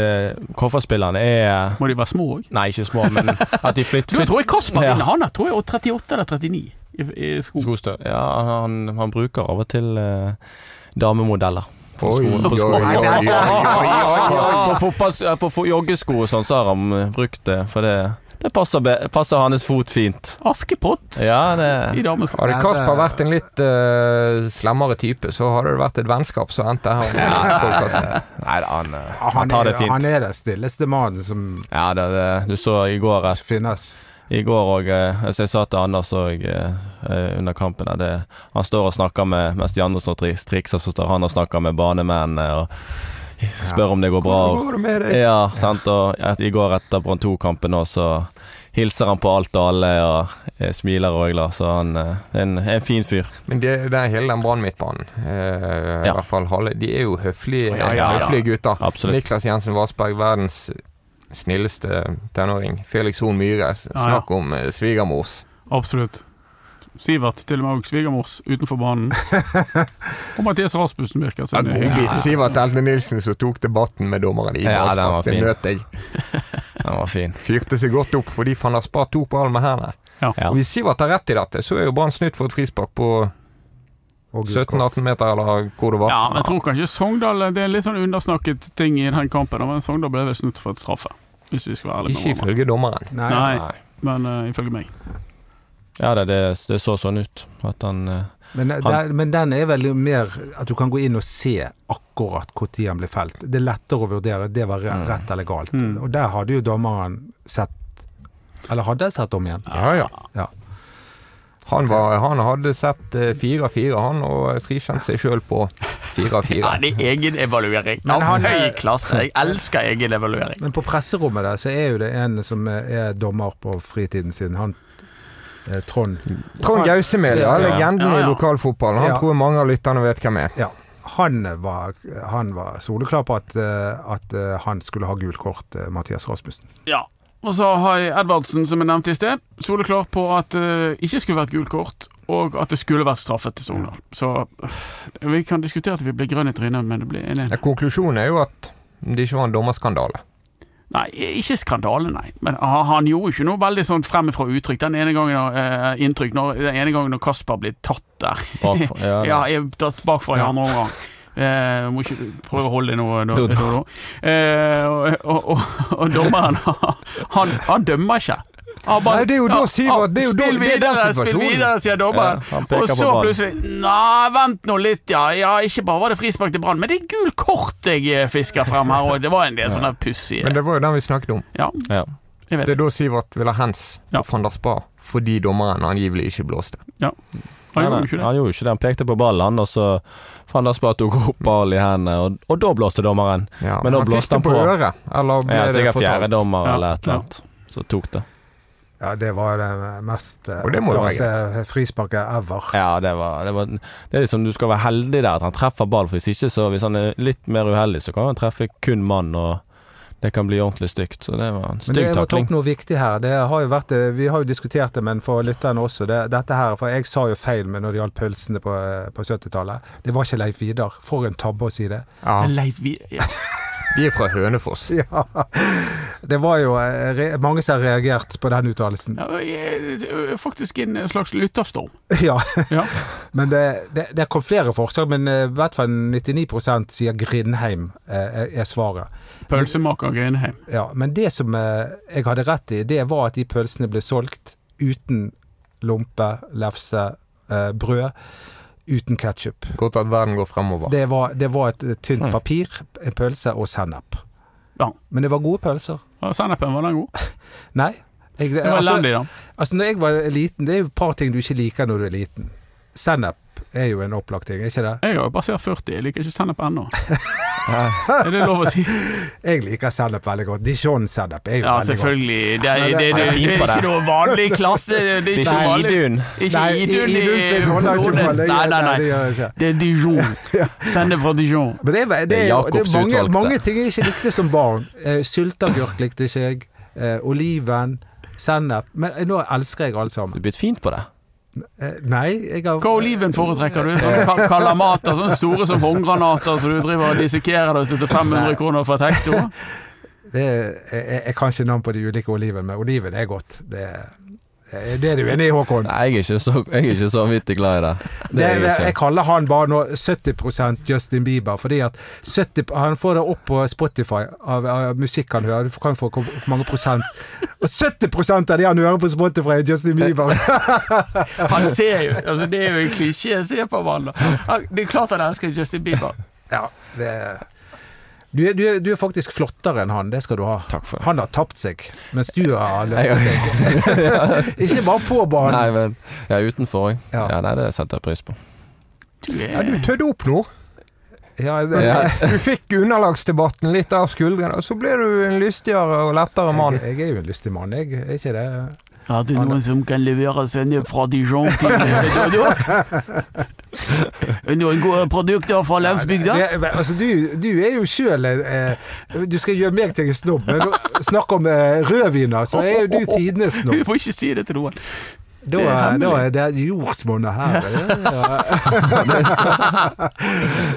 Kofferspillerne er Må de være små òg? Nei, ikke små, men at de flytter Du, tror jeg Kasper Ja. han. er, tror jeg er 38 eller 39 i, i sko. Skostø. Ja, han, han bruker av og til eh, damemodeller. På, joggesko og sånn, så har han brukt det. For det, det passer, be, passer hans fot fint. Askepott Ja, i det. Hadde Kasper vært en litt uh, slemmere type, så hadde det vært et vennskap som endte her. Nei han, eh, Han, han tar det fint. han er den stilleste mannen som Ja, det, det, du så i går at finnes. I går òg, altså jeg sa til Anders òg eh, under kampen det, Han står og snakker med Mens de andre står og trikser, så står han og snakker med banemennene og spør om det går bra. Hvordan går det med deg? Ja, sant. Og i går etter Brann 2-kampen òg, så hilser han på alt og alle og eh, smiler og er glad. Så han eh, er en, en fin fyr. Men det, det er hele den Brann-midtbanen. Eh, I Ja. hvert fall halve. De er jo høflige, Ja, ja, ja. høflige gutter. Absolutt. Niklas Jensen Vassberg, verdens snilleste tenåring. Felix Horn Myhre, snakk om eh, svigermors. Absolutt. Sivert, til og med også svigermors utenfor banen. Og Mathias Rasmussen virker Ja, som en Godbit. Sivert Elne Nilsen som tok debatten med dommeren i Ja, den var Det fin. nøt jeg. Den var fin. Fyrte seg godt opp fordi han har spart tok på all med hendene. Ja. Ja. Og Hvis Sivert har rett i dette, så er jo Brann snytt for et frispark på 17-18 meter, eller hvor det var. Ja, men jeg tror kanskje Sogndal Det er en litt sånn undersnakket ting i den kampen. Men Sogndal ble vel snudd for et straffe, hvis vi skal være ærlige Ikke med hverandre. ifølge dommeren. Nei. Nei, men uh, ifølge meg. Ja, det, det, det så sånn ut. At han eh, Men, Han- der, men den er vel mer at du kan gå inn og se akkurat når han ble felt. Det er lettere å vurdere det var Mm. rett eller galt. Mm. Og der hadde jo dommeren sett Eller hadde sett om igjen. Ja, ja. Ja. Han, var, han hadde sett eh, fire av fire, han, og frikjent seg sjøl på fire av fire. Ja, det er egenevaluering. Men Av han- høy klasse. Jeg elsker egenevaluering. Men på presserommet der så er jo det en som er, er dommer på fritiden sin. Han eh, Trond. Trond Gausemel, ja, legenden Ja, ja. i lokalfotballen. Han Ja. tror mange av lytterne vet hvem er. Ja. Han var, han var soleklar på at, eh, at eh, han skulle ha gult kort, eh, Mathias Rasmussen. Ja. Og så har jeg Edvardsen, som jeg nevnte i sted. Soleklar på at det ikke skulle vært gult kort, og at det skulle vært straffet til Sogndal. Så vi kan diskutere at vi blir grønne i trynet, men det blir enig. Ja, Konklusjonen er jo at det ikke var en dommerskandale. Nei, ikke skandale, nei. Men han, gjorde ikke noe veldig sånn fremifrå uttrykk. Den ene gangen uh, inntrykk når, Den ene gangen når Kasper blir tatt der. bakfor Ja, Ja, jeg er tatt bakfra i andre omgang. Eh, må ikke prøve å holde deg nå. Eh, og, og, og, og dommeren, han, han dømmer ikke. Nei, det er jo da Sivert- det er jo da- det er den videre, spill situasjonen. videre, sier dommeren. Ja, han peker og så plutselig Nei, vent nå litt, ja. ja. Ikke bare var det frispark til Brann, men det er gul kort jeg eh, fisker frem her òg. Det var en del sånne pussige Men det var jo den vi snakket om. Ja, Ja. jeg vet Det er da Sivert vil ha hands Ja. på van der Spa, fordi dommeren angivelig ikke blåste. Ja. Han Nei, gjorde jo ikke det. Han gjorde ikke det. Han pekte på ballen, han, og så fant han Spa tok opp ball i hendene, og, og da blåste dommeren. Ja, Men da han fikk blåste han det på på. øret, eller ble Ja, det sikkert fjerde dommer eller et eller ja. annet. Så tok det. Ja, det var det mest eh, det opplagte frisparket ever. Ja, det var, det var Det er liksom du skal være heldig der at han treffer ball, for hvis ikke så Hvis han er litt mer uheldig, så kan han treffe kun mann, og det kan bli ordentlig stygt. Så det var en Men det stygg takling. Men det opp noe viktig her. Det har jo vært, eh, vi har jo diskutert det, men for lytterne også. Det, dette her, for jeg sa jo feil med når det gjaldt pølsene på, eh, på 70-tallet. Det var ikke Leif Vidar. For en tabbe å si det. Ja, Det er Leif Vidar, ja. De er fra Hønefoss. Ja. Det var jo eh, mange som har reagert på den uttalelsen. Ja, det er faktisk en slags lytterstorm. Ja. Ja. Men det, det, det kom flere forslag, men eh, i hvert fall 99% sier Grindheim eh, er, svaret. Pølsemaker Grindheim. Ja, men det som eh, jeg hadde rett i, det var at de pølsene ble solgt uten lompe, lefse, eh, brød. Uten ketsjup. Godt at verden går fremover. Det var, det var et tynt Mm. papir, en pølse og sennep. Ja. Men det var gode pølser. Ja, Sennepen, var den god? Nei. Jeg, Det var altså, elendig, da. altså, når jeg var liten, det er jo et par ting du ikke liker når du er liten. Sennep er jo en opplagt ting, er ikke det? Jeg har jo passert 40, jeg liker ikke sennep ennå. Er det lov å si? Jeg liker sennep veldig godt. Dijon-sennep er jo Ja, veldig godt. Ja, selvfølgelig. Det er, det, det- det, det, er fint på det. ikke noe vanlig klasse. Det er Det er ikke vanlig. Idun. Ikke Nei, Idun, i- er Nei, nei, nei, det nei. er Dijon. Sennep fra Dijon. Men det er, det Det er det mange, utvalgte. mange ting jeg ikke likte som barn. Eh, Sylteagurk likte ikke jeg. Eh, oliven. Sennep. Men nå elsker jeg alt Du sammen. er blitt fint på det. Eh, nei, jeg har Hva oliven foretrekker du? Sånne ka- kalamater, sånne store som håndgranater, som du driver og dissekerer deg til 500 kroner for et hekto? det, jeg, jeg kan ikke navn på de ulike oliven, men oliven er godt. Det, er- det er du enig i, Håkon? Nei, jeg er ikke så, jeg er ikke så vanvittig glad i det. Det Det, er jeg jeg, kaller han bare nå 70% Justin Bieber, fordi at 70, han får det opp på Spotify av, av musikk han hører. Du kan få hvor mange prosent. Og 70% av det han hører på Spotify, er Justin Bieber! Han ser jo altså Det er jo en klisjé. Se på ham, da. Det er klart han elsker Justin Bieber. ja, det er du er, du, er, du er faktisk flottere enn han, det skal du ha. Takk for det. Han har tapt seg, mens du har Jeg, Ikke bare på banen. nei, men ja, utenfor òg. Ja. Ja. nei, det setter jeg pris på. Ja, du tødde opp nå. Ja. Du fikk underlagsdebatten litt av skuldrene, og så ble du en lystigere og lettere mann. Jeg, jeg er jo en lystig mann, jeg. Er ikke det? Er det noen som kan levere sennep fra Dijon til Noen gode produkter fra landsbygda? Ja, men, altså, du, du er jo sjøl eh, Du skal gjøre meg til en snobb, men snakk om eh, rødviner, så er jo du tidenes Du snobb. må ikke si det til noen. Da, er da er det jordsmonnet her.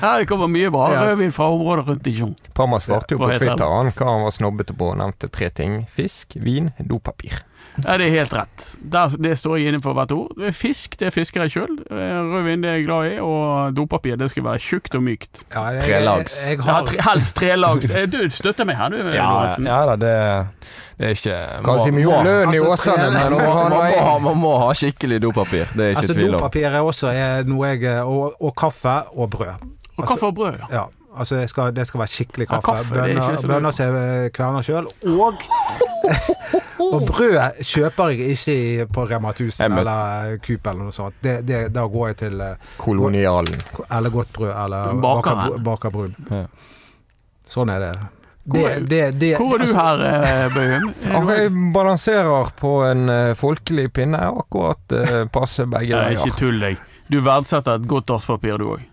Her kommer mye bra rødvin fra området rundt Dijon. Parma svarte jo på Twitter han hva han var snobbete på, og nevnte tre ting. Fisk, vin, dopapir. Ja, det er helt rett. Der, det står jeg inne for hvert ord. Fisk, det fisker jeg sjøl. Rødvin, det er jeg glad i. Og dopapir, det skal være tjukt og mykt. Ja, jeg, Trelags. Jeg, jeg Ja, tre, helst trelags. Eh, Du støtter meg her, du. Ja, Lorentzen. ja da, det, det er ikke Kanskje mye lønn i altså, Åsane, men man, man, må ha, man må ha skikkelig dopapir. Det er ikke altså, tvil om. dopapir er også er noe jeg eh, og, og kaffe og brød. Og kaffe og brød, da. Ja. Altså, det skal, det skal være skikkelig Ja, kaffe. kaffe, er Bønner, så bønner som jeg kverner sjøl. Og Og brød kjøper jeg ikke på Rema 1000 eller Coop eller noe sånt. Det, det, da går jeg til eh, kolonialen. eller godt brød eller baker- Brun. Ja. Sånn er det. Hvor Det, det, det, Hvor er du altså, her, eh, Bøhum? Jeg balanserer på en eh, folkelig pinne, akkurat passe begge Nei, veier. ikke tull deg. Du verdsetter et godt dasspapir, du òg.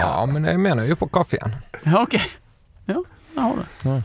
Ja, men jeg mener jo på kaffen. Ja, ok. Ja, der har du det. Ja.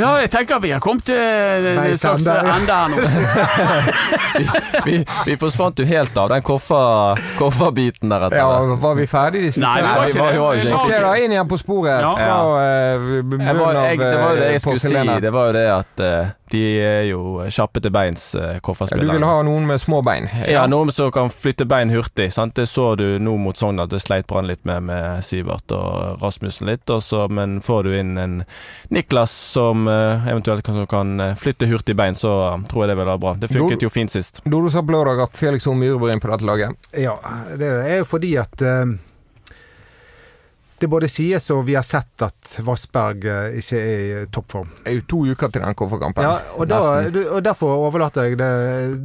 Ja, jeg tenker vi har kommet til en slags ende, her nå. Vi, vi forsvant jo helt av den kofferbiten der etter. Ja, var vi ferdig Nei, vi var ikke det. vi var Ok, da, inn igjen på sporet. Ja. Fra eh, Jeg munnen var, av jeg, det var jo det jeg eh, skulle si. Det var jo det at eh, De er jo kjappe til beins, eh, Ja, du vil ha noen med små bein? Ja, noen som kan flytte bein hurtig. Sant? Det så du nå mot Sogndal. Det sleit Brann litt med med Sivert og Rasmussen litt. Også, men får du inn en Niklas som eh, eventuelt kan, som kan eh, flytte hurtig bein, så tror jeg det vil være bra. Det funket jo fint sist. Dodo sa på lørdag at Felix og Myhre bør inn på dette laget. Ja, det er jo fordi at eh, det både sies og vi har sett at Vassberg eh, ikke er i toppform. Det er jo to uker til den kofferkampen. Ja, og, da, og derfor overlater jeg det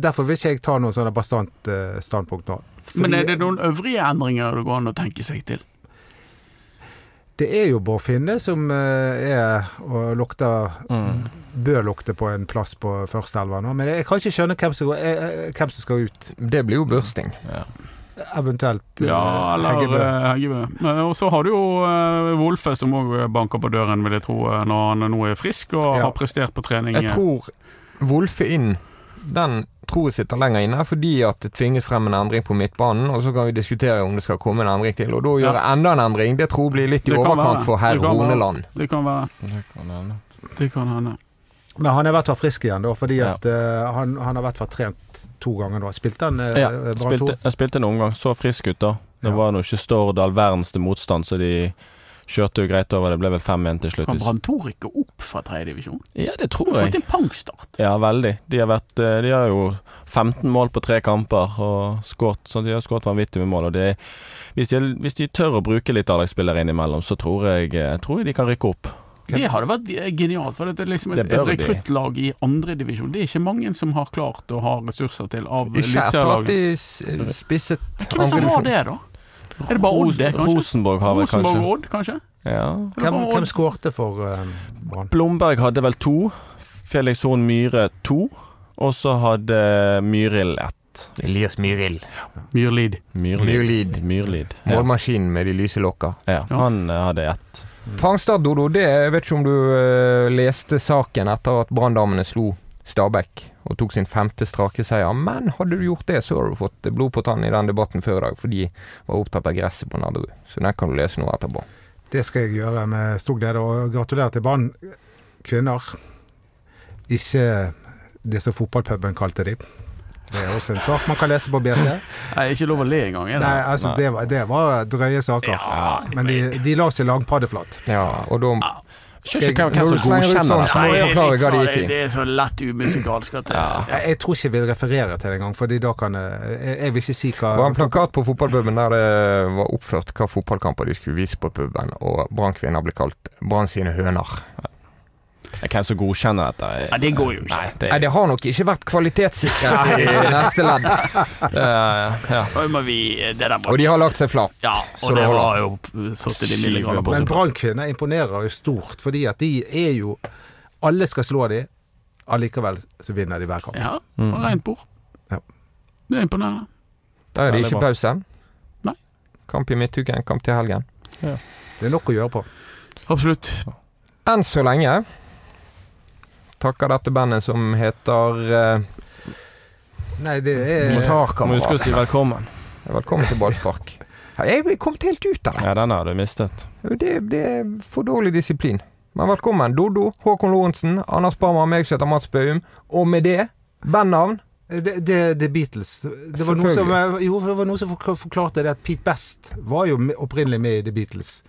Derfor vil ikke jeg ta noe sånt bastant eh, standpunkt nå. Fordi Men er det noen øvrige endringer det går an å tenke seg til? det er jo Bård Finne som eh, er og lukter Mm. Bør lukte på en plass på førsteelva nå. Men jeg kan ikke skjønne hvem som, går- hvem som skal ut. Det blir jo bursting. Eventuelt eh, Ja, eller Heggebø. eh, Heggebø. Og så har du jo eh, Wolfe, som òg banker på døren, vil jeg tro, når han nå er frisk og Ja. har prestert på trening. Jeg tror Wolfe inn, den tror jeg sitter lenger inne, fordi at det tvinges frem en endring på midtbanen. Og så kan vi diskutere om det skal komme en endring til. Og da gjøre enda en endring, det tror jeg blir litt i overkant for herr. Horneland. Det kan være. Det kan hende. Det kan hende. Men han er i hvert fall frisk igjen, da, fordi Ja. at uh, han, han har i hvert fall trent to ganger nå. Spilte han eh, Ja, Brann 2? spilte, jeg spilte en omgang. Så frisk ut, da. Det Ja. var nå ikke Stord all verdens til motstand, så de kjørte jo greit over. Det ble vel 5-1 til slutt. Kan Brann 2 rykke opp fra tredjedivisjon? Ja, det tror jeg. Fått en pangstart. Ja, veldig. De har, vært, eh, de har jo 15 mål på tre kamper og skåret så de har skåret vanvittig med mål. Og de, hvis, de, hvis de tør å bruke litt A-lagsspillere innimellom, så tror jeg, eh, tror jeg de kan rykke opp. Det hadde vært genialt. For det er liksom et, Det et rekruttlag i andredivisjon. Det er ikke mange som har klart å ha ressurser til av Ikke etter at de spisset Hvem er det som har det, da? Er det bare Odd, det, kanskje? Rosenborg har vel kanskje Rosenborg Odd, kanskje? ja. Hvem, hvem skårte for Brann? Blomberg hadde vel to. Felix Horn Myhre to. Og så hadde Myril ett. Elias Myril. Myrlid. Myrlid. Myrlid. Målmaskinen med de lyse lokka. ja. Ja. Han eh, hadde ett. Fangstad, Dodo, det jeg vet ikke om du uh, leste saken etter at Branndamene slo Stabæk og tok sin femte strake seier. Men hadde du gjort det, så hadde du fått blod på tann i den debatten før i dag, for de var opptatt av gresset på Nadderud. Så den kan du lese nå etterpå. Det skal jeg gjøre med stor glede, og gratulerer til Brann kvinner. Ikke det som fotballpuben kalte de. Det er også en sak man kan lese på BT. Nei, ikke lov å le engang. det? Nei, altså, det var, det var drøye saker. Ja, Men de, de la seg langpaddeflat. Ja, og da Skjønner ikke hvem, som godkjenner sånn, det. så må du forklare hva de gikk i. det er så lett umusikalsk at det Jeg, jeg tror ikke jeg vil referere til det engang, Fordi da kan jeg Jeg, jeg vil ikke si hva Det var en plakat på fotballpuben der det var oppført hva fotballkamper de skulle vise på puben, og Brann-kvinner ble kalt Brann sine høner. Hvem som godkjenner dette? Ja, det går jo ikke. Nei, det, Nei, det har nok ikke vært kvalitetssikret i neste ledd. Eh, ja. Da vi, var, Og de har lagt seg flat. ja, og det det holder. jo satt i de milde på Men sin plass. Brann-kvinner imponerer jo stort, fordi at de er jo Alle skal slå dem, allikevel så vinner de hver kamp. Ja, Mm. og rent bord. Ja. Det er imponerende. Da er det ikke pause. Nei. Kamp i midtuken, kamp til helgen. Det er nok å gjøre på. Absolutt. Enn så lenge takker dette bandet som heter uh, Nei, det er Må huske å si velkommen. Velkommen til ballspark. Jeg er kommet helt ut av det. Ja, den har du mistet. det. Det er for dårlig disiplin. Men velkommen, Dodo, Håkon Lorentzen, Anders Barmer, meg som heter Mats Bøum. Og med det, bandnavn. Det, det, det er Beatles. Det var, noe som, jo, det var noe som forklarte det at Pete Best var jo opprinnelig med i The Beatles.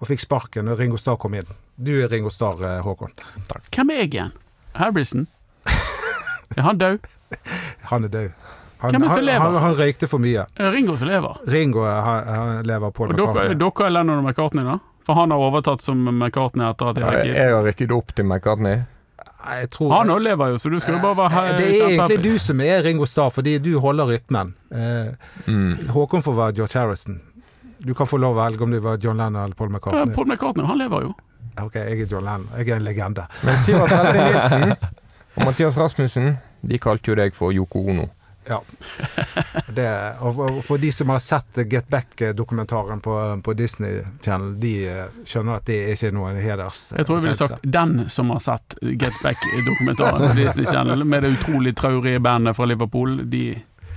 Og fikk sparken når Ringo Starr kom inn. Du er Ringo Starr, Håkon. Håkon. Hvem er jeg igjen? Harrison? Er han død? Han er død. Han, Hvem er som lever? han, han røykte for mye. Ringo som lever? Ringo eh, han, han lever på Og dere, dere er Lennon og McCartney, da? For han har overtatt som McCartney etter at jeg gikk. jeg har rykket opp til McCartney. Jeg tror Han òg lever jo, så du skal jo bare være Eh, Det er egentlig du som er Ringo Starr, fordi du holder rytmen. Eh, Mm. Håkon får være George Harrison. Du kan få lov å velge om du var John Lennon eller Paul Ja, McCartney. Paul McCartney, han lever jo. Ok, jeg er John Lennon. Jeg er en legende. Men Sivert Helte Nilsen og Mathias Rasmussen, de kalte jo deg for Yoko Ono. Ja. Det, og for de som har sett Get Back-dokumentaren på, på Disney Channel, de eh, skjønner at det er ikke noe heders... Jeg tror jeg ville sagt den som har sett Get Back-dokumentaren på Disney Channel med det utrolig traurige bandet fra Liverpool. De,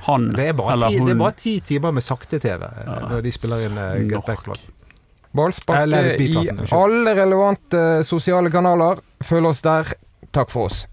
han det er, eller ti, det er bare ti timer med sakte-TV eh, Ja. når de spiller inn eh, Get. Back-låt. Ballspark i alle relevante sosiale kanaler. Følg oss der. Takk for oss.